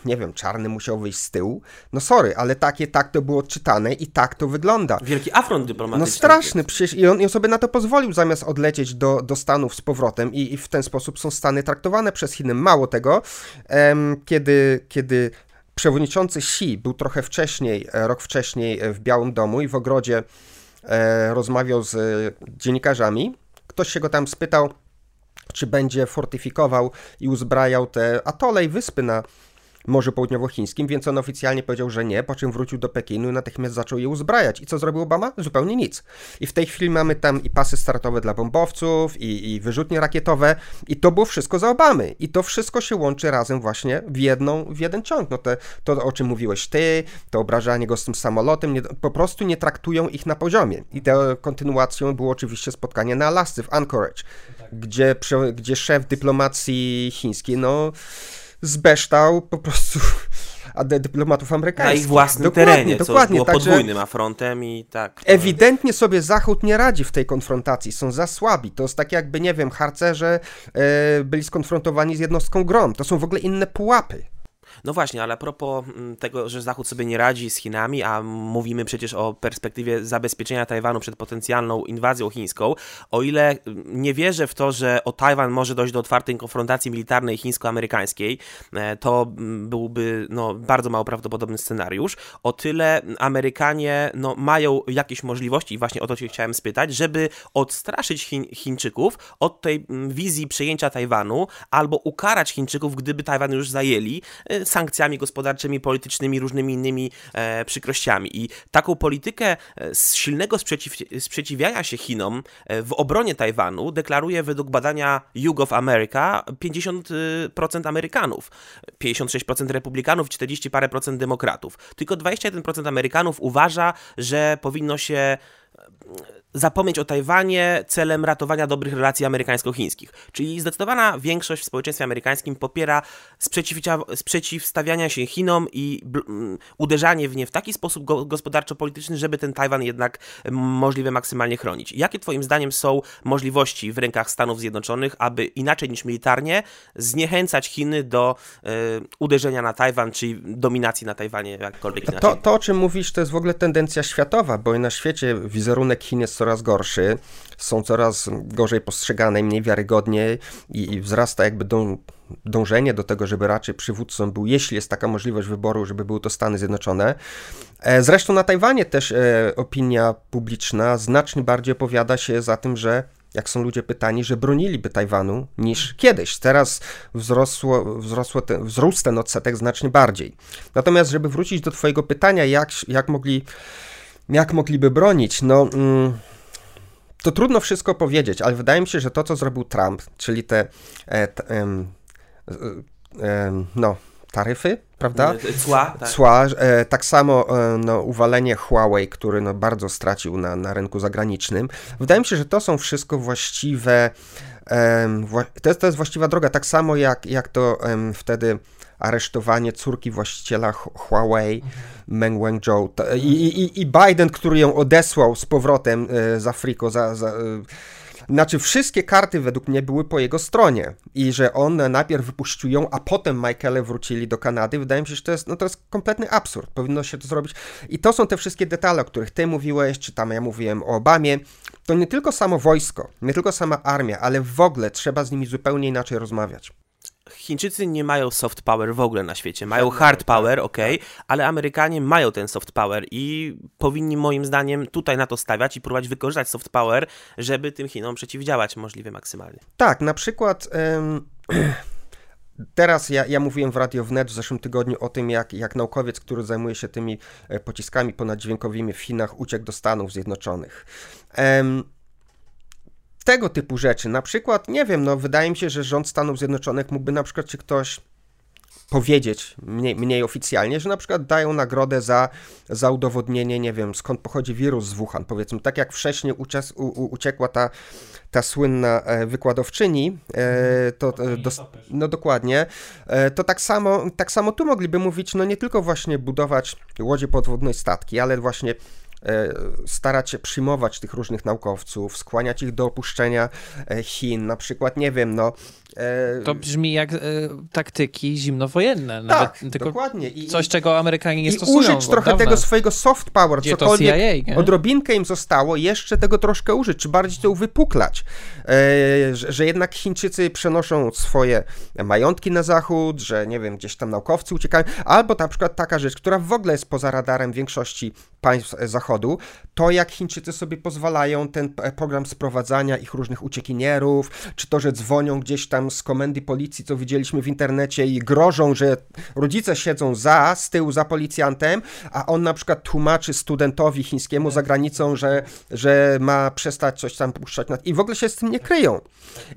nie wiem, czarny musiał wyjść z tyłu. No sorry, ale takie tak to było odczytane i tak to wygląda. Wielki afront dyplomatyczny. No straszny, przecież i on, i on sobie na to pozwolił, zamiast odlecieć do, do Stanów z powrotem i, i w ten sposób są Stany traktowane przez Chiny. Mało tego, em, kiedy, kiedy przewodniczący Xi był trochę wcześniej, e, rok wcześniej e, w Białym Domu i w ogrodzie e, rozmawiał z dziennikarzami, ktoś się go tam spytał, czy będzie fortyfikował i uzbrajał te atole i wyspy na Morzu Południowochińskim, więc on oficjalnie powiedział, że nie, po czym wrócił do Pekinu i natychmiast zaczął je uzbrajać. I co zrobił Obama? Zupełnie nic. I w tej chwili mamy tam i pasy startowe dla bombowców, i, i wyrzutnie rakietowe, i to było wszystko za Obamy. I to wszystko się łączy razem właśnie w, jedną, w jeden ciąg. No te, to, o czym mówiłeś ty, to obrażanie go z tym samolotem, nie, po prostu nie traktują ich na poziomie. I tą kontynuacją było oczywiście spotkanie na Alasce, w Anchorage, tak. gdzie, gdzie szef dyplomacji chińskiej, no zbeształ po prostu <laughs> dyplomatów amerykańskich. Na ich własnym dokładnie, terenie, dokładnie, co było podwójnym afrontem i tak. To... Ewidentnie sobie Zachód nie radzi w tej konfrontacji, są za słabi. To jest tak jakby, nie wiem, harcerze e, byli skonfrontowani z jednostką grom. To są w ogóle inne pułapy. No właśnie, ale a propos mm, tego, że Zachód sobie nie radzi z Chinami, a mówimy przecież o perspektywie zabezpieczenia Tajwanu przed potencjalną inwazją chińską, o ile mm, nie wierzę w to, że o Tajwan może dojść do otwartej konfrontacji militarnej chińsko-amerykańskiej, e, to mm, byłby no, bardzo mało prawdopodobny scenariusz, o tyle Amerykanie no, mają jakieś możliwości, i właśnie o to się chciałem spytać, żeby odstraszyć Chiń, Chińczyków od tej wizji przejęcia Tajwanu, albo ukarać Chińczyków, gdyby Tajwan już zajęli, e, sankcjami gospodarczymi, politycznymi, różnymi innymi e, przykrościami. I taką politykę e, z silnego sprzeciw, sprzeciwiania się Chinom e, w obronie Tajwanu deklaruje według badania YouGov America 50% Amerykanów, 56% republikanów, 40 parę procent demokratów. Tylko 21% Amerykanów uważa, że powinno się zapomnieć o Tajwanie celem ratowania dobrych relacji amerykańsko-chińskich. Czyli zdecydowana większość w społeczeństwie amerykańskim popiera sprzeciwstawiania się Chinom i uderzanie w nie w taki sposób gospodarczo-polityczny, żeby ten Tajwan jednak możliwe maksymalnie chronić. Jakie Twoim zdaniem są możliwości w rękach Stanów Zjednoczonych, aby inaczej niż militarnie zniechęcać Chiny do y, uderzenia na Tajwan, czy dominacji na Tajwanie, jakkolwiek inaczej? To, to, o czym mówisz, to jest w ogóle tendencja światowa, bo na świecie wizerunek Chin jest coraz gorszy, są coraz gorzej postrzegane, mniej wiarygodnie i, i wzrasta jakby dążenie dążenie do tego, żeby raczej przywódcą był, jeśli jest taka możliwość wyboru, żeby były to Stany Zjednoczone. E, zresztą na Tajwanie też e, opinia publiczna znacznie bardziej opowiada się za tym, że jak są ludzie pytani, że broniliby Tajwanu niż kiedyś. Teraz wzrosło, wzrosło ten, wzrósł ten odsetek znacznie bardziej. Natomiast, żeby wrócić do Twojego pytania, jak, jak, mogli, jak mogliby bronić, no. Mm, to trudno wszystko powiedzieć, ale wydaje mi się, że to, co zrobił Trump, czyli te, e, te no, taryfy, prawda? E, cła, tak. Cła, e, tak samo e, no, uwalenie Huawei, który no, bardzo stracił na, na rynku zagranicznym. Wydaje mi się, że to są wszystko właściwe, to jest, to jest właściwa droga, tak samo jak, jak to wtedy aresztowanie córki właściciela Huawei, mhm. Meng Wanzhou i, i, i Biden, który ją odesłał z powrotem z Afryką za, za znaczy, wszystkie karty według mnie były po jego stronie i że on najpierw wypuścił ją, a potem Michaele wrócili do Kanady. Wydaje mi się, że to jest, no to jest kompletny absurd. Powinno się to zrobić. I to są te wszystkie detale, o których ty mówiłeś, czy tam ja mówiłem o Obamie. To nie tylko samo wojsko, nie tylko sama armia, ale w ogóle trzeba z nimi zupełnie inaczej rozmawiać. Chińczycy nie mają soft power w ogóle na świecie. Mają hard power, ok, ale Amerykanie mają ten soft power i powinni moim zdaniem tutaj na to stawiać i próbować wykorzystać soft power, żeby tym Chinom przeciwdziałać możliwie maksymalnie. Tak, na przykład. <clears throat> Teraz ja, ja mówiłem w Radio Wnet w zeszłym tygodniu o tym, jak, jak naukowiec, który zajmuje się tymi e, pociskami ponaddźwiękowymi w Chinach, uciekł do Stanów Zjednoczonych tego typu rzeczy. Na przykład, nie wiem, no wydaje mi się, że rząd Stanów Zjednoczonych mógłby na przykład, czy ktoś powiedzieć mniej, mniej oficjalnie, że na przykład dają nagrodę za, za udowodnienie, nie wiem, skąd pochodzi wirus z Wuhan, powiedzmy, tak jak wcześniej ucias, u, uciekła ta, ta słynna e, wykładowczyni, e, to, do, no dokładnie, e, to tak samo, tak samo tu mogliby mówić, no nie tylko właśnie budować łodzie podwodnej statki, ale właśnie E, starać się przyjmować tych różnych naukowców, skłaniać ich do opuszczenia e, Chin, na przykład, nie wiem, no, E... To brzmi jak e, taktyki zimnowojenne. Tak, tylko dokładnie. I, coś, czego Amerykanie nie i stosują. użyć trochę dawna. tego swojego soft power, Gdzie cokolwiek CIA, odrobinkę im zostało, jeszcze tego troszkę użyć, czy bardziej to uwypuklać. E, że, że, jednak Chińczycy przenoszą swoje majątki na zachód, że nie wiem, gdzieś tam naukowcy uciekają, albo na przykład taka rzecz, która w ogóle jest poza radarem większości państw zachodu, to jak Chińczycy sobie pozwalają ten program sprowadzania ich różnych uciekinierów, czy to, że dzwonią gdzieś tam z komendy policji, co widzieliśmy w internecie i grożą, że rodzice siedzą za, z tyłu za policjantem, a on na przykład tłumaczy studentowi chińskiemu za granicą, że, że ma przestać coś tam puszczać. I w ogóle się z tym nie kryją.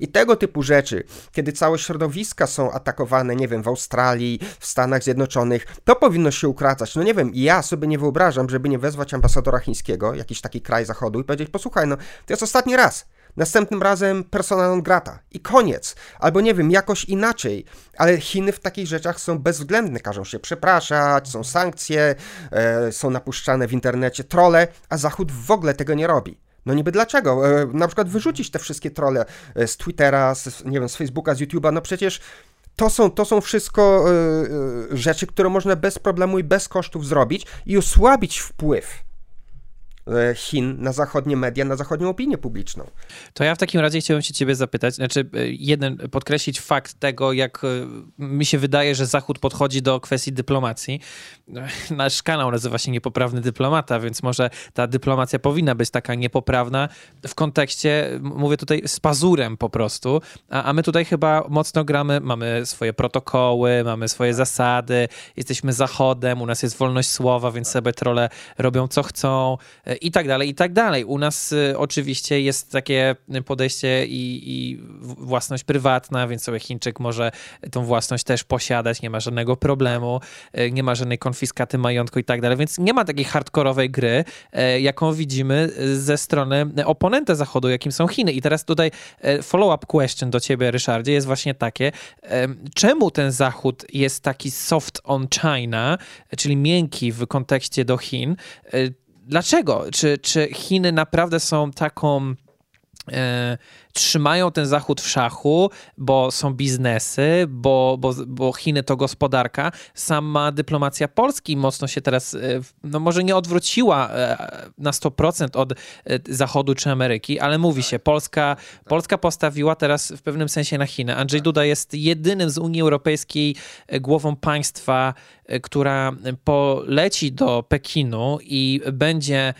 I tego typu rzeczy, kiedy całe środowiska są atakowane, nie wiem, w Australii, w Stanach Zjednoczonych, to powinno się ukracać. No nie wiem, ja sobie nie wyobrażam, żeby nie wezwać ambasadora chińskiego, jakiś taki kraj zachodu i powiedzieć, posłuchaj, no to jest ostatni raz. Następnym razem persona non grata i koniec. Albo nie wiem, jakoś inaczej. Ale Chiny w takich rzeczach są bezwzględne, każą się przepraszać, są sankcje, e, są napuszczane w internecie trole, a Zachód w ogóle tego nie robi. No niby dlaczego? E, na przykład wyrzucić te wszystkie trole e, z Twittera, z, nie wiem, z Facebooka, z YouTube'a, no przecież to są, to są wszystko y, rzeczy, które można bez problemu i bez kosztów zrobić i osłabić wpływ. E, Chin na zachodnie media, na zachodnią opinię publiczną. To ja w takim razie chciałbym się ciebie zapytać, znaczy e, jeden, podkreślić fakt tego, jak e, mi się wydaje, że Zachód podchodzi do kwestii dyplomacji. <laughs> Nasz kanał nazywa się Niepoprawny Dyplomata, więc może ta dyplomacja powinna być taka niepoprawna w kontekście, mówię tutaj z pazurem po prostu, a, a my tutaj chyba mocno gramy, mamy swoje protokoły, mamy swoje zasady, jesteśmy Zachodem, u nas jest wolność słowa, więc sobie trole robią co chcą, i tak dalej, i tak dalej. U nas y, oczywiście jest takie podejście i, i, własność prywatna, więc sobie Chińczyk może tą własność też posiadać, nie ma żadnego problemu, y, nie ma żadnej konfiskaty majątku i tak dalej, więc nie ma takiej hardkorowej gry, y, jaką widzimy ze strony oponenta Zachodu, jakim są Chiny. I teraz tutaj follow-up question do ciebie, Ryszardzie, jest właśnie takie, czemu ten Zachód jest taki soft on China, czyli miękki w kontekście do Chin, dlaczego? Czy, czy Chiny naprawdę są taką. E, trzymają ten Zachód w szachu, bo są biznesy, bo, bo, bo Chiny to gospodarka. Sama dyplomacja Polski mocno się teraz, e, no może nie odwróciła e, na 100% od Zachodu czy Ameryki, ale mówi się, Polska, Polska postawiła teraz w pewnym sensie na Chiny. Andrzej Duda jest jedynym z Unii Europejskiej głową państwa, która poleci do Pekinu i będzie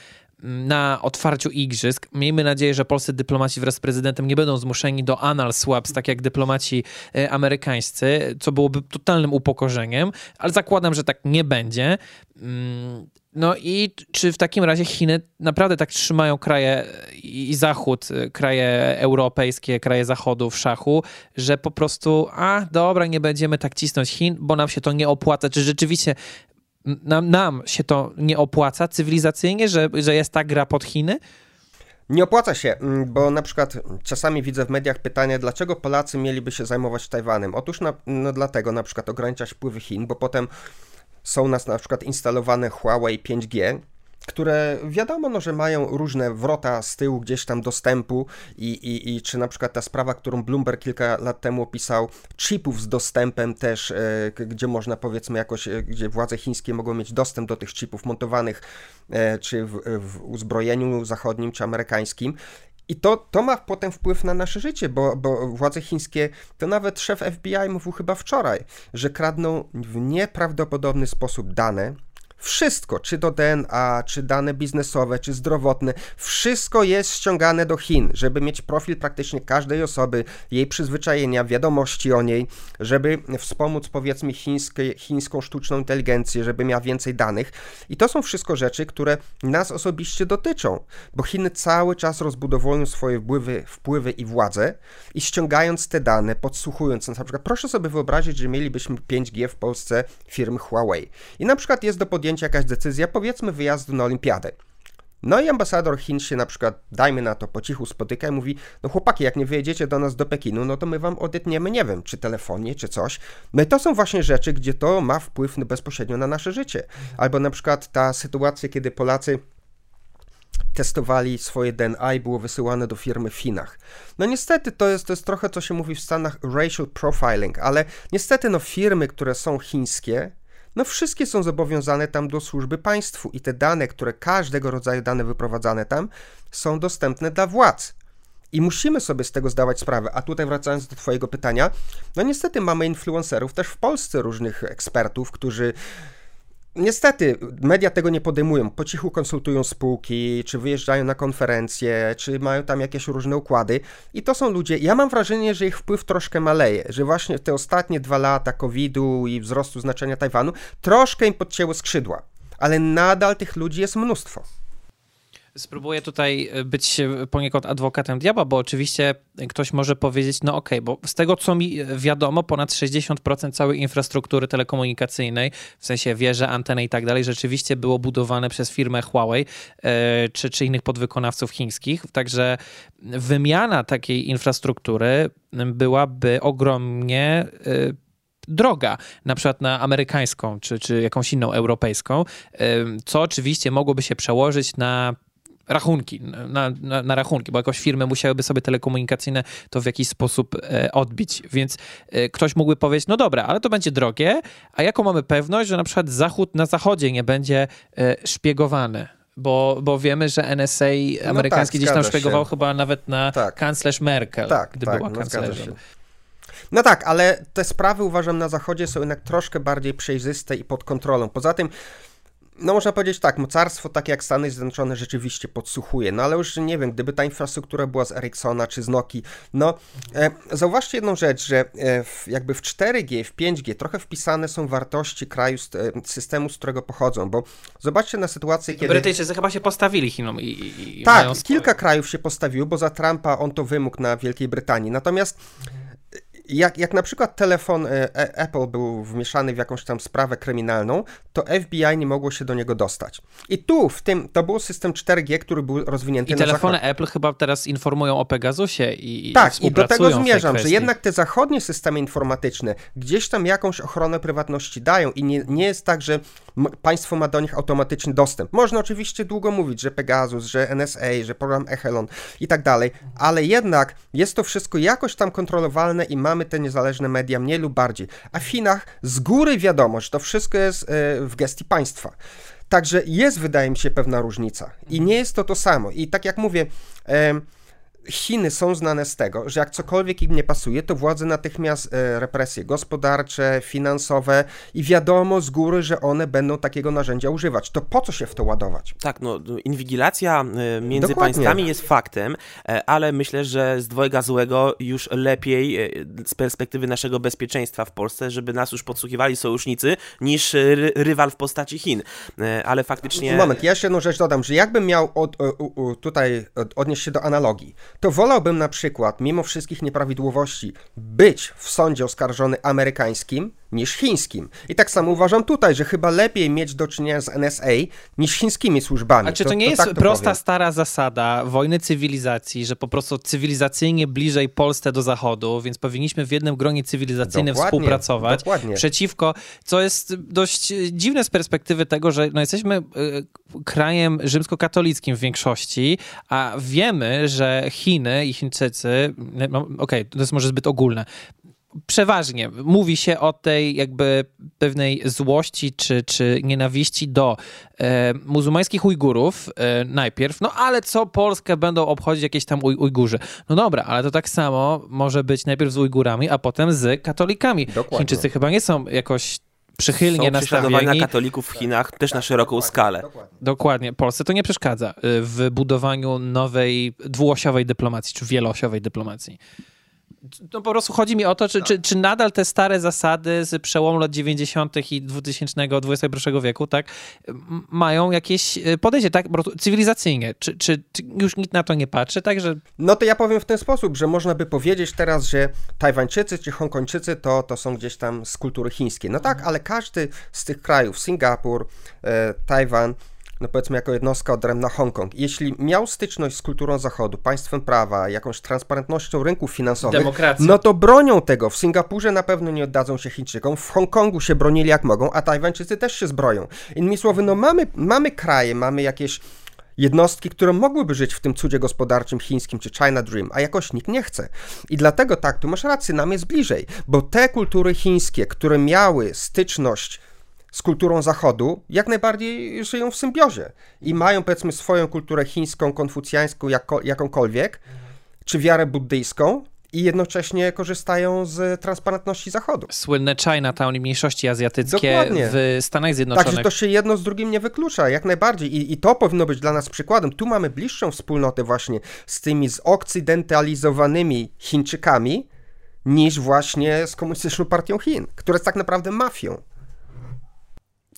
na otwarciu igrzysk. Miejmy nadzieję, że polscy dyplomaci wraz z prezydentem nie będą zmuszeni do anal swaps, tak jak dyplomaci e, amerykańscy, co byłoby totalnym upokorzeniem, ale zakładam, że tak nie będzie. Mm, no i czy w takim razie Chiny naprawdę tak trzymają kraje i Zachód, e, kraje europejskie, kraje Zachodu w szachu, że po prostu, a dobra, nie będziemy tak cisnąć Chin, bo nam się to nie opłaca. Czy rzeczywiście nam, nam się to nie opłaca cywilizacyjnie, że, że jest ta gra pod Chiny? Nie opłaca się, mm, bo na przykład czasami widzę w mediach pytanie, dlaczego Polacy mieliby się zajmować Tajwanem? Otóż na, no dlatego na przykład ograniczać wpływy Chin, bo potem są nas na przykład instalowane Huawei 5G, które wiadomo, no, że mają różne wrota z tyłu gdzieś tam dostępu i, i, i czy na przykład ta sprawa, którą Bloomberg kilka lat temu opisał, chipów z dostępem też, e, gdzie można powiedzmy jakoś, e, gdzie władze chińskie mogą mieć dostęp do tych chipów montowanych e, czy w, w uzbrojeniu zachodnim czy amerykańskim. I to, to ma potem wpływ na nasze życie, bo, bo władze chińskie, to nawet szef FBI mówił chyba wczoraj, że kradną w nieprawdopodobny sposób dane, wszystko, czy to DNA, czy dane biznesowe, czy zdrowotne, wszystko jest ściągane do Chin, żeby mieć profil praktycznie każdej osoby, jej przyzwyczajenia, wiadomości o niej, żeby wspomóc powiedzmy chińskie, chińską sztuczną inteligencję, żeby miała więcej danych. I to są wszystko rzeczy, które nas osobiście dotyczą, bo Chiny cały czas rozbudowują swoje wpływy, wpływy i władzę i ściągając te dane, podsłuchując, na przykład proszę sobie wyobrazić, że mielibyśmy 5G w Polsce firmy Huawei i na przykład jest do podjęcia jakaś decyzja, powiedzmy wyjazdu na olimpiadę. No i ambasador Chin się na przykład, dajmy na to, po cichu spotyka i mówi, no chłopaki, jak nie wyjedziecie do nas do Pekinu, no to my wam odetniemy, nie wiem, czy telefonie, czy coś. No i to są właśnie rzeczy, gdzie to ma wpływ bezpośrednio na nasze życie. Albo na przykład ta sytuacja, kiedy Polacy testowali swoje DNA i było wysyłane do firmy w Chinach. No niestety to jest, to jest trochę, co się mówi w Stanach, racial profiling, ale niestety no firmy, które są chińskie, no wszystkie są zobowiązane tam do służby państwu i te dane, które każdego rodzaju dane wyprowadzane tam, są dostępne dla władz. I musimy sobie z tego zdawać sprawę. A tutaj wracając do Twojego pytania, no niestety mamy influencerów też w Polsce, różnych ekspertów, którzy Niestety, media tego nie podejmują. Po cichu konsultują spółki, czy wyjeżdżają na konferencje, czy mają tam jakieś różne układy. I to są ludzie, ja mam wrażenie, że ich wpływ troszkę maleje, że właśnie te ostatnie dwa lata COVID-u i wzrostu znaczenia Tajwanu troszkę im podcięły skrzydła. Ale nadal tych ludzi jest mnóstwo. Spróbuję tutaj e, być poniekąd adwokatem diabła, bo oczywiście ktoś może powiedzieć, no okej, okay, bo z tego co mi wiadomo, ponad 60% całej infrastruktury telekomunikacyjnej, w sensie wieże, anteny i tak dalej, rzeczywiście było budowane przez firmę Huawei e, czy, czy innych podwykonawców chińskich. Także wymiana takiej infrastruktury byłaby ogromnie e, droga, na przykład na amerykańską czy, czy jakąś inną europejską, co oczywiście mogłoby się przełożyć na rachunki, na, na, na, rachunki, bo jakoś firmy musiałyby sobie telekomunikacyjne to w jakiś sposób e, odbić, więc e, ktoś mógłby powiedzieć, no dobra, ale to będzie drogie, a jaką mamy pewność, że na przykład Zachód na Zachodzie nie będzie e, szpiegowany? Bo, bo wiemy, że NSA no amerykański tak, gdzieś tam szpiegował się. chyba nawet na tak. kanclerz Merkel, tak, gdy tak, była no kanclerzem. No tak, ale te sprawy uważam na Zachodzie są jednak troszkę bardziej przejrzyste i pod kontrolą. Poza tym no można powiedzieć tak, mocarstwo takie jak Stany Zjednoczone rzeczywiście podsłuchuje, no ale już nie wiem, gdyby ta infrastruktura była z Ericssona czy z Nokii, no e, zauważcie jedną rzecz, że e, w, jakby w 4G, w 5G trochę wpisane są wartości kraju, e, systemu, z którego pochodzą, bo zobaczcie na sytuację, kiedy... Brytyjczycy chyba się postawili Chinom i, i, i Tak, kilka krajów się postawiło, bo za Trumpa on to wymógł na Wielkiej Brytanii, natomiast jak, jak na przykład telefon e, e, Apple był wmieszany w jakąś tam sprawę kryminalną, to FBI nie mogło się do niego dostać. I tu, w tym, to był system 4G, który był rozwinięty I na telefony Apple chyba teraz informują o Pegasusie i Tak, i do tego zmierzam, że jednak te zachodnie systemy informatyczne gdzieś tam jakąś ochronę prywatności dają i nie, nie jest tak, że państwo ma do nich automatyczny dostęp. Można oczywiście długo mówić, że Pegasus, że NSA, że program Echelon i tak dalej, ale jednak jest to wszystko jakoś tam kontrolowalne i mamy te niezależne media mniej lub bardziej. A w Chinach z góry wiadomo, że to wszystko jest e, w gestii państwa. Także jest, wydaje mi się, pewna różnica. I nie jest to to samo. I tak jak mówię, Chiny są znane z tego, że jak cokolwiek im nie pasuje, to władze natychmiast e, represje gospodarcze, finansowe i wiadomo z góry, że one będą takiego narzędzia używać. To po co się w to ładować? Tak, no inwigilacja e, między Dokładnie. państwami jest faktem, e, ale myślę, że z dwojga złego już lepiej z perspektywy naszego bezpieczeństwa w Polsce, żeby nas już podsłuchiwali sojusznicy, niż ry rywal w postaci Chin. Ale faktycznie... Moment, ja jeszcze jedną rzecz dodam, że jakbym miał od, tutaj odnieść się do analogii, to wolałbym na przykład, mimo wszystkich nieprawidłowości, być w sądzie oskarżony amerykańskim, niż chińskim. I tak samo uważam tutaj, że chyba lepiej mieć do czynienia z NSA niż chińskimi służbami. A czy to, to nie to jest tak to prosta, powiem. stara zasada wojny cywilizacji, że po prostu cywilizacyjnie bliżej Polsce do Zachodu, więc powinniśmy w jednym gronie cywilizacyjnym dokładnie, współpracować dokładnie. przeciwko, co jest dość dziwne z perspektywy tego, że no jesteśmy y, krajem rzymskokatolickim w większości, a wiemy, że Chiny i Chińczycy, no, okej, okay, to jest może zbyt ogólne, przeważnie mówi się o tej jakby pewnej złości czy, czy nienawiści do e, muzułmańskich Ujgurów e, najpierw, no ale co Polskę będą obchodzić jakieś tam Uj Ujgurzy? No dobra, ale to tak samo może być najpierw z Ujgurami, a potem z katolikami. Dokładnie. Chińczycy chyba nie są jakoś przychylnie są nastawieni. katolików w Chinach też na szeroką dokładnie, skalę. Dokładnie. dokładnie. Polsce to nie przeszkadza e, w budowaniu nowej dwuosiowej dyplomacji, czy wieloosiowej dyplomacji. No po prostu chodzi mi o to, czy, czy, czy nadal te stare zasady z przełomu lat 90. i 2000 XXI wieku, tak, mają jakieś e, podejście, tak, cywilizacyjnie. Czy, czy, czy, już nikt na to nie patrzy, także... No to ja powiem w ten sposób, że można by powiedzieć teraz, że Tajwańczycy czy Hongkończycy to, to są gdzieś tam z kultury chińskiej. No tak, ale każdy z tych krajów, Singapur, e, Tajwan, no powiedzmy jako jednostka odrębna Hongkong, jeśli miał styczność z kulturą Zachodu, państwem prawa, jakąś transparentnością rynków finansowych, Demokracja. no to bronią tego. W Singapurze na pewno nie oddadzą się Chińczykom, w Hongkongu się bronili jak mogą, a Tajwańczycy też się zbroją. Innymi słowy, no mamy, mamy kraje, mamy jakieś jednostki, które mogłyby żyć w tym cudzie gospodarczym chińskim czy China Dream, a jakoś nikt nie chce. I dlatego tak, tu masz rację, nam jest bliżej, bo te kultury chińskie, które miały styczność z kulturą Zachodu, jak najbardziej żyją w symbiozie i mają powiedzmy swoją kulturę chińską, konfucjańską, jako, jakąkolwiek, czy wiarę buddyjską, i jednocześnie korzystają z transparentności Zachodu. Słynne Chinatown i mniejszości azjatyckie Dokładnie. w Stanach Zjednoczonych. Także to się jedno z drugim nie wyklucza, jak najbardziej. I, I, to powinno być dla nas przykładem. Tu mamy bliższą wspólnotę właśnie z tymi zokcydentalizowanymi Chińczykami, niż właśnie z Komunistyczną Partią Chin, która jest tak naprawdę mafią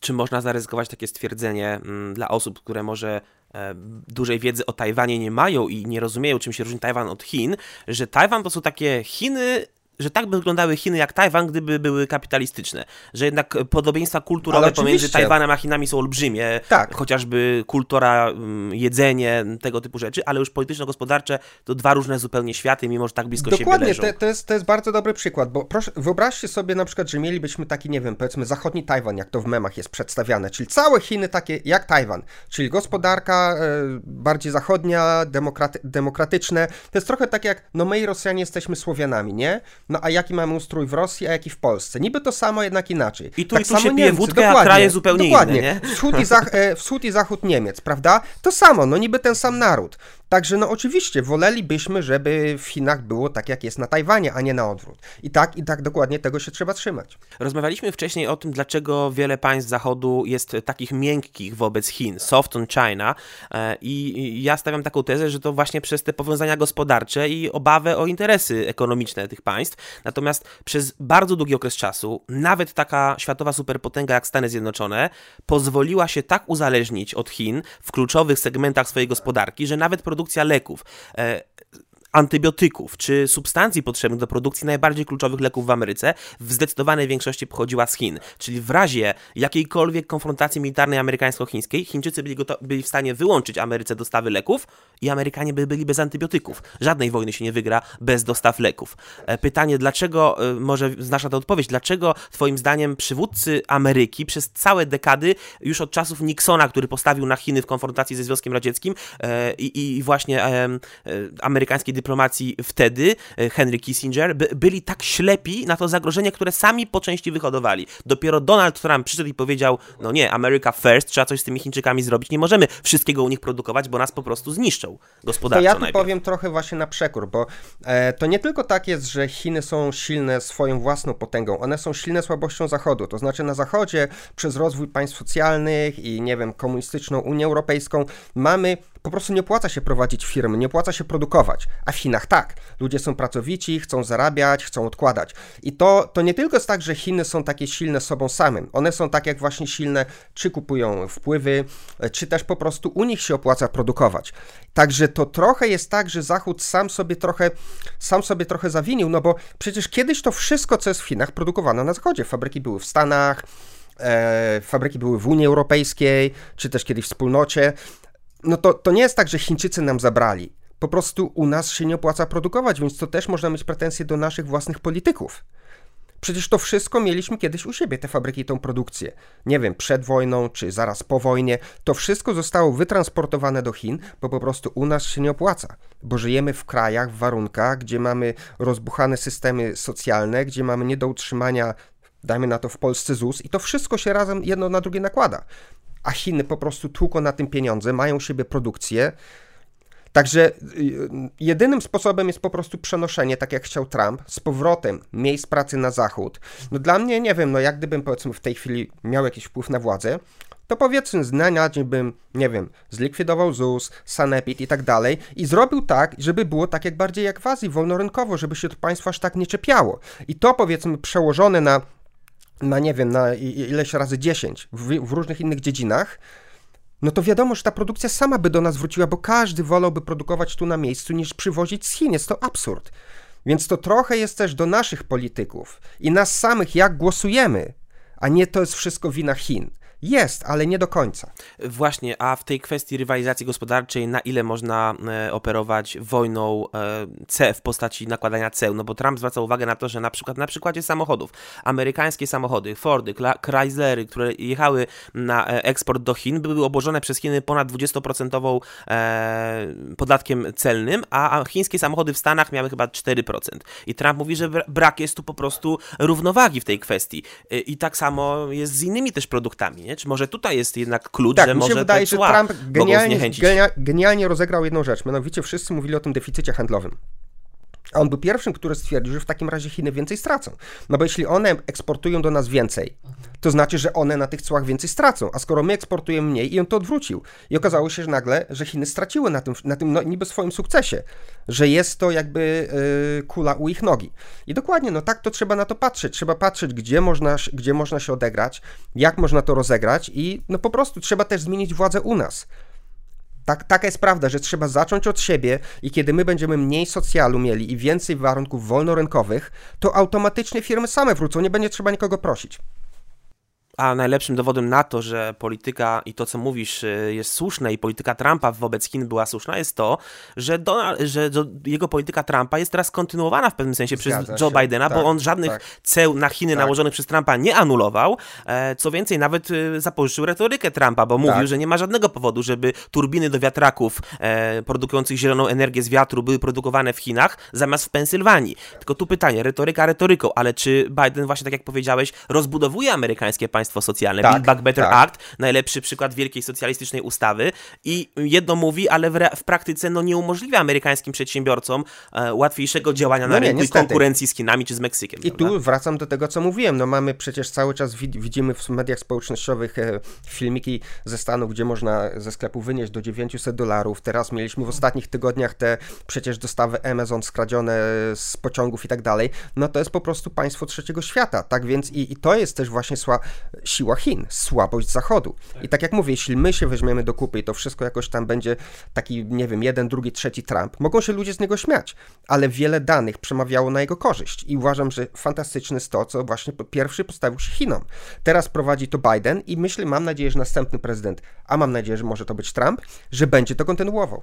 czy można zaryzykować takie stwierdzenie mm, dla osób, które może e, dużej wiedzy o Tajwanie nie mają i nie rozumieją, czym się różni Tajwan od Chin, że Tajwan to są takie Chiny że tak by wyglądały Chiny jak Tajwan, gdyby były kapitalistyczne. Że jednak podobieństwa kulturowe pomiędzy Tajwanem a Chinami są olbrzymie. Tak. Chociażby kultura, mm, jedzenie, tego typu rzeczy, ale już polityczno-gospodarcze to dwa różne zupełnie światy, mimo że tak blisko Dokładnie, siebie leżą. Dokładnie, to, jest, to jest bardzo dobry przykład, bo proszę, wyobraźcie sobie na przykład, że mielibyśmy taki, nie wiem, powiedzmy zachodni Tajwan, jak to w memach jest przedstawiane, czyli całe Chiny takie jak Tajwan, czyli gospodarka e, bardziej zachodnia, demokraty, demokratyczne. To jest trochę tak jak, no my Rosjanie jesteśmy Słowianami, nie? No a jaki mamy ustrój w Rosji, a jaki w Polsce. Niby to samo, jednak inaczej. I tu, tak i tu samo się pije Niemcy, wódkę, a kraje zupełnie dokładnie. inne, nie? Wschód i, zach e, wschód i zachód Niemiec, prawda? To samo, no niby ten sam naród. Także no oczywiście wolelibyśmy, żeby w Chinach było tak, jak jest na Tajwanie, a nie na odwrót. I tak, i tak dokładnie tego się trzeba trzymać. Rozmawialiśmy wcześniej o tym, dlaczego wiele państw Zachodu jest takich miękkich wobec Chin, soft on China e, i ja stawiam taką tezę, że to właśnie przez te powiązania gospodarcze i obawę o interesy ekonomiczne tych państw. Natomiast przez bardzo długi okres czasu, nawet taka światowa superpotęga jak Stany Zjednoczone pozwoliła się tak uzależnić od Chin w kluczowych segmentach swojej gospodarki, że nawet produkcja leków e, antybiotyków czy substancji potrzebnych do produkcji najbardziej kluczowych leków w Ameryce w zdecydowanej większości pochodziła z Chin. Czyli w razie jakiejkolwiek konfrontacji militarnej amerykańsko-chińskiej, Chińczycy byli, byli, w stanie wyłączyć Ameryce dostawy leków i Amerykanie by byli bez antybiotyków. Żadnej wojny się nie wygra bez dostaw leków. E, pytanie, dlaczego, e, może znasz na to odpowiedź, dlaczego twoim zdaniem przywódcy Ameryki przez całe dekady, już od czasów Nixona, który postawił na Chiny w konfrontacji ze Związkiem Radzieckim e, i, i właśnie amerykańskiej dyplomacji wtedy, e, Henry Kissinger, by, byli tak ślepi na to zagrożenie, które sami po części wyhodowali. Dopiero Donald Trump przyszedł i powiedział, no nie, America first, trzeba coś z tymi Chińczykami zrobić, nie możemy wszystkiego u nich produkować, bo nas po prostu zniszczą gospodarczo To ja tu najpierw. powiem trochę właśnie na przekór, bo e, to nie tylko tak jest, że Chiny są silne swoją własną potęgą, one są silne słabością Zachodu, to znaczy na Zachodzie przez rozwój państw socjalnych i nie wiem, komunistyczną Unię Europejską mamy po prostu nie opłaca się prowadzić firmy, nie opłaca się produkować. A w Chinach tak. Ludzie są pracowici, chcą zarabiać, chcą odkładać. I to, to nie tylko jest tak, że Chiny są takie silne sobą samym. One są tak jak właśnie silne, czy kupują wpływy, czy też po prostu u nich się opłaca produkować. Także to trochę jest tak, że Zachód sam sobie trochę, sam sobie trochę zawinił, no bo przecież kiedyś to wszystko, co jest w Chinach, produkowano na Zachodzie. Fabryki były w Stanach, e, fabryki były w Unii Europejskiej, czy też kiedyś w wspólnocie no to, to nie jest tak, że Chińczycy nam zabrali. Po prostu u nas się nie opłaca produkować, więc to też można mieć pretensje do naszych własnych polityków. Przecież to wszystko mieliśmy kiedyś u siebie, te fabryki, tą produkcję. Nie wiem, przed wojną czy zaraz po wojnie. To wszystko zostało wytransportowane do Chin, bo po prostu u nas się nie opłaca. Bo żyjemy w krajach, w warunkach, gdzie mamy rozbuchane systemy socjalne, gdzie mamy nie do utrzymania, dajmy na to w Polsce ZUS, i to wszystko się razem jedno na drugie nakłada a Chiny po prostu tłuką na tym pieniądze, mają siebie produkcję. Także y, jedynym sposobem jest po prostu przenoszenie, tak jak chciał Trump, z powrotem miejsc pracy na zachód. No dla mnie, nie wiem, no jak gdybym powiedzmy w tej chwili miał jakiś wpływ na władzę, to powiedzmy z dnia na dzień bym, nie wiem, zlikwidował ZUS, Sanepid i tak dalej i zrobił tak, żeby było tak jak bardziej jak w Azji, wolnorynkowo, żeby się to państwo aż tak nie czepiało. I to powiedzmy przełożone na na nie wiem, na ileś razy 10 w, w różnych innych dziedzinach, no to wiadomo, że ta produkcja sama by do nas wróciła, bo każdy wolałby produkować tu na miejscu niż przywozić z Chin. Jest to absurd. Więc to trochę jest też do naszych polityków i nas samych, jak głosujemy, a nie to jest wszystko wina Chin. Jest, ale nie do końca. Właśnie, a w tej kwestii rywalizacji gospodarczej, na ile można e, operować wojną e, C w postaci nakładania ceł? No bo Trump zwraca uwagę na to, że na przykład na przykładzie samochodów, amerykańskie samochody, Fordy, Chryslery, które jechały na e, eksport do Chin, były obłożone przez Chiny ponad 20% e, podatkiem celnym, a, chińskie samochody w Stanach miały chyba 4%. I Trump mówi, że brak jest tu po prostu równowagi w tej kwestii. I tak samo jest z innymi też produktami. Nie? Czy może tutaj jest jednak klucz, tak, że mi się może wydaje, że Trump genialnie, genialnie rozegrał jedną rzecz. Mianowicie wszyscy mówili o tym deficycie handlowym. A on był pierwszym, który stwierdził, że w takim razie Chiny więcej stracą. No bo jeśli one eksportują do nas więcej, to znaczy, że one na tych cłach więcej stracą. A skoro my eksportujemy mniej, i on to odwrócił. I okazało się że nagle, że Chiny straciły na tym, na tym no, niby swoim sukcesie, że jest to jakby yy, kula u ich nogi. I dokładnie, no tak to trzeba na to patrzeć. Trzeba patrzeć, gdzie można, gdzie można się odegrać, jak można to rozegrać i no po prostu trzeba też zmienić władzę u nas. Tak, taka jest prawda, że trzeba zacząć od siebie i kiedy my będziemy mniej socjalu mieli i więcej warunków wolnorynkowych, to automatycznie firmy same wrócą, nie będzie trzeba nikogo prosić. A najlepszym dowodem na to, że polityka i to, co mówisz, y, jest słuszne i polityka Trumpa wobec Chin była słuszna, jest to, że, Donald, że jego polityka Trumpa jest teraz kontynuowana w pewnym sensie Zgadza przez Joe się. Bidena, tak, bo on żadnych tak. ceł na Chiny tak. nałożonych przez Trumpa nie anulował. E, co więcej, nawet y, zapożyczył retorykę Trumpa, bo mówił, tak. że nie ma żadnego powodu, żeby turbiny do wiatraków e, produkujących zieloną energię z wiatru były produkowane w Chinach zamiast w Pensylwanii. Tylko tu pytanie, retoryka retoryką, ale czy Biden właśnie, tak jak powiedziałeś, rozbudowuje amerykańskie państwo państwo socjalne. Tak, Build Back Better tak. Act, najlepszy przykład wielkiej socjalistycznej ustawy i jedno mówi, ale w, w praktyce no, nie umożliwia amerykańskim przedsiębiorcom e, łatwiejszego działania no na nie, rynku niestety. i konkurencji z Chinami czy z Meksykiem. I prawda? tu wracam do tego, co mówiłem. No mamy przecież cały czas widzimy w mediach społecznościowych e, filmiki ze Stanów, gdzie można ze sklepu wynieść do 900 dolarów. Teraz mieliśmy w ostatnich tygodniach te przecież dostawy Amazon skradzione z pociągów i tak dalej. No to jest po prostu państwo trzeciego świata, tak więc i, i to jest też właśnie sła, siła Chin, słabość Zachodu. I tak jak mówię, jeśli my się weźmiemy do kupy i to wszystko jakoś tam będzie taki, nie wiem, jeden, drugi, trzeci Trump, mogą się ludzie z niego śmiać, ale wiele danych przemawiało na jego korzyść i uważam, że fantastyczne jest to, co właśnie pierwszy postawił się Chinom. Teraz prowadzi to Biden i myślę, mam nadzieję, że następny prezydent, a mam nadzieję, że może to być Trump, że będzie to kontynuował.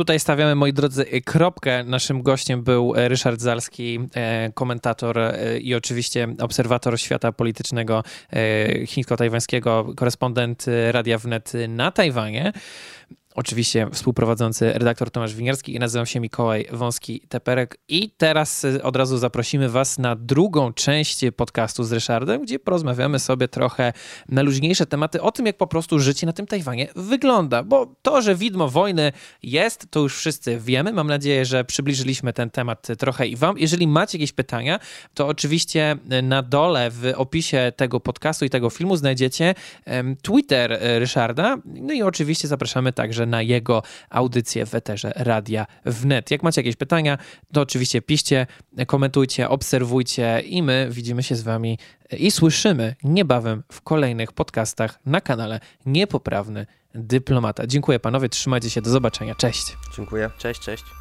Tutaj stawiamy, moi drodzy, kropkę. Naszym gościem był e, Ryszard Zalski, e, komentator e, i oczywiście obserwator świata politycznego chińsko-tajwańskiego, korespondent Radia Wnet na Tajwanie. Oczywiście współprowadzący redaktor Tomasz Winierski i nazywam się Mikołaj Wąski-Teperek i teraz y, od razu zaprosimy Was na drugą część podcastu z Ryszardem, gdzie porozmawiamy sobie trochę na luźniejsze tematy o tym, jak po prostu życie na tym Tajwanie wygląda, bo to, że widmo wojny jest, to już wszyscy wiemy. Mam nadzieję, że przybliżyliśmy ten temat trochę i Wam. Jeżeli macie jakieś pytania, to oczywiście na dole w opisie tego podcastu i tego filmu znajdziecie Twitter Ryszarda, no i oczywiście zapraszamy także na jego audycję w eterze Radia Wnet. Jak macie jakieś pytania, to oczywiście piszcie, komentujcie, obserwujcie i my widzimy się z wami i słyszymy niebawem w kolejnych podcastach na kanale Niepoprawny Dyplomata. Dziękuję panowie, trzymajcie się, do zobaczenia, cześć. Dziękuję. Cześć, cześć.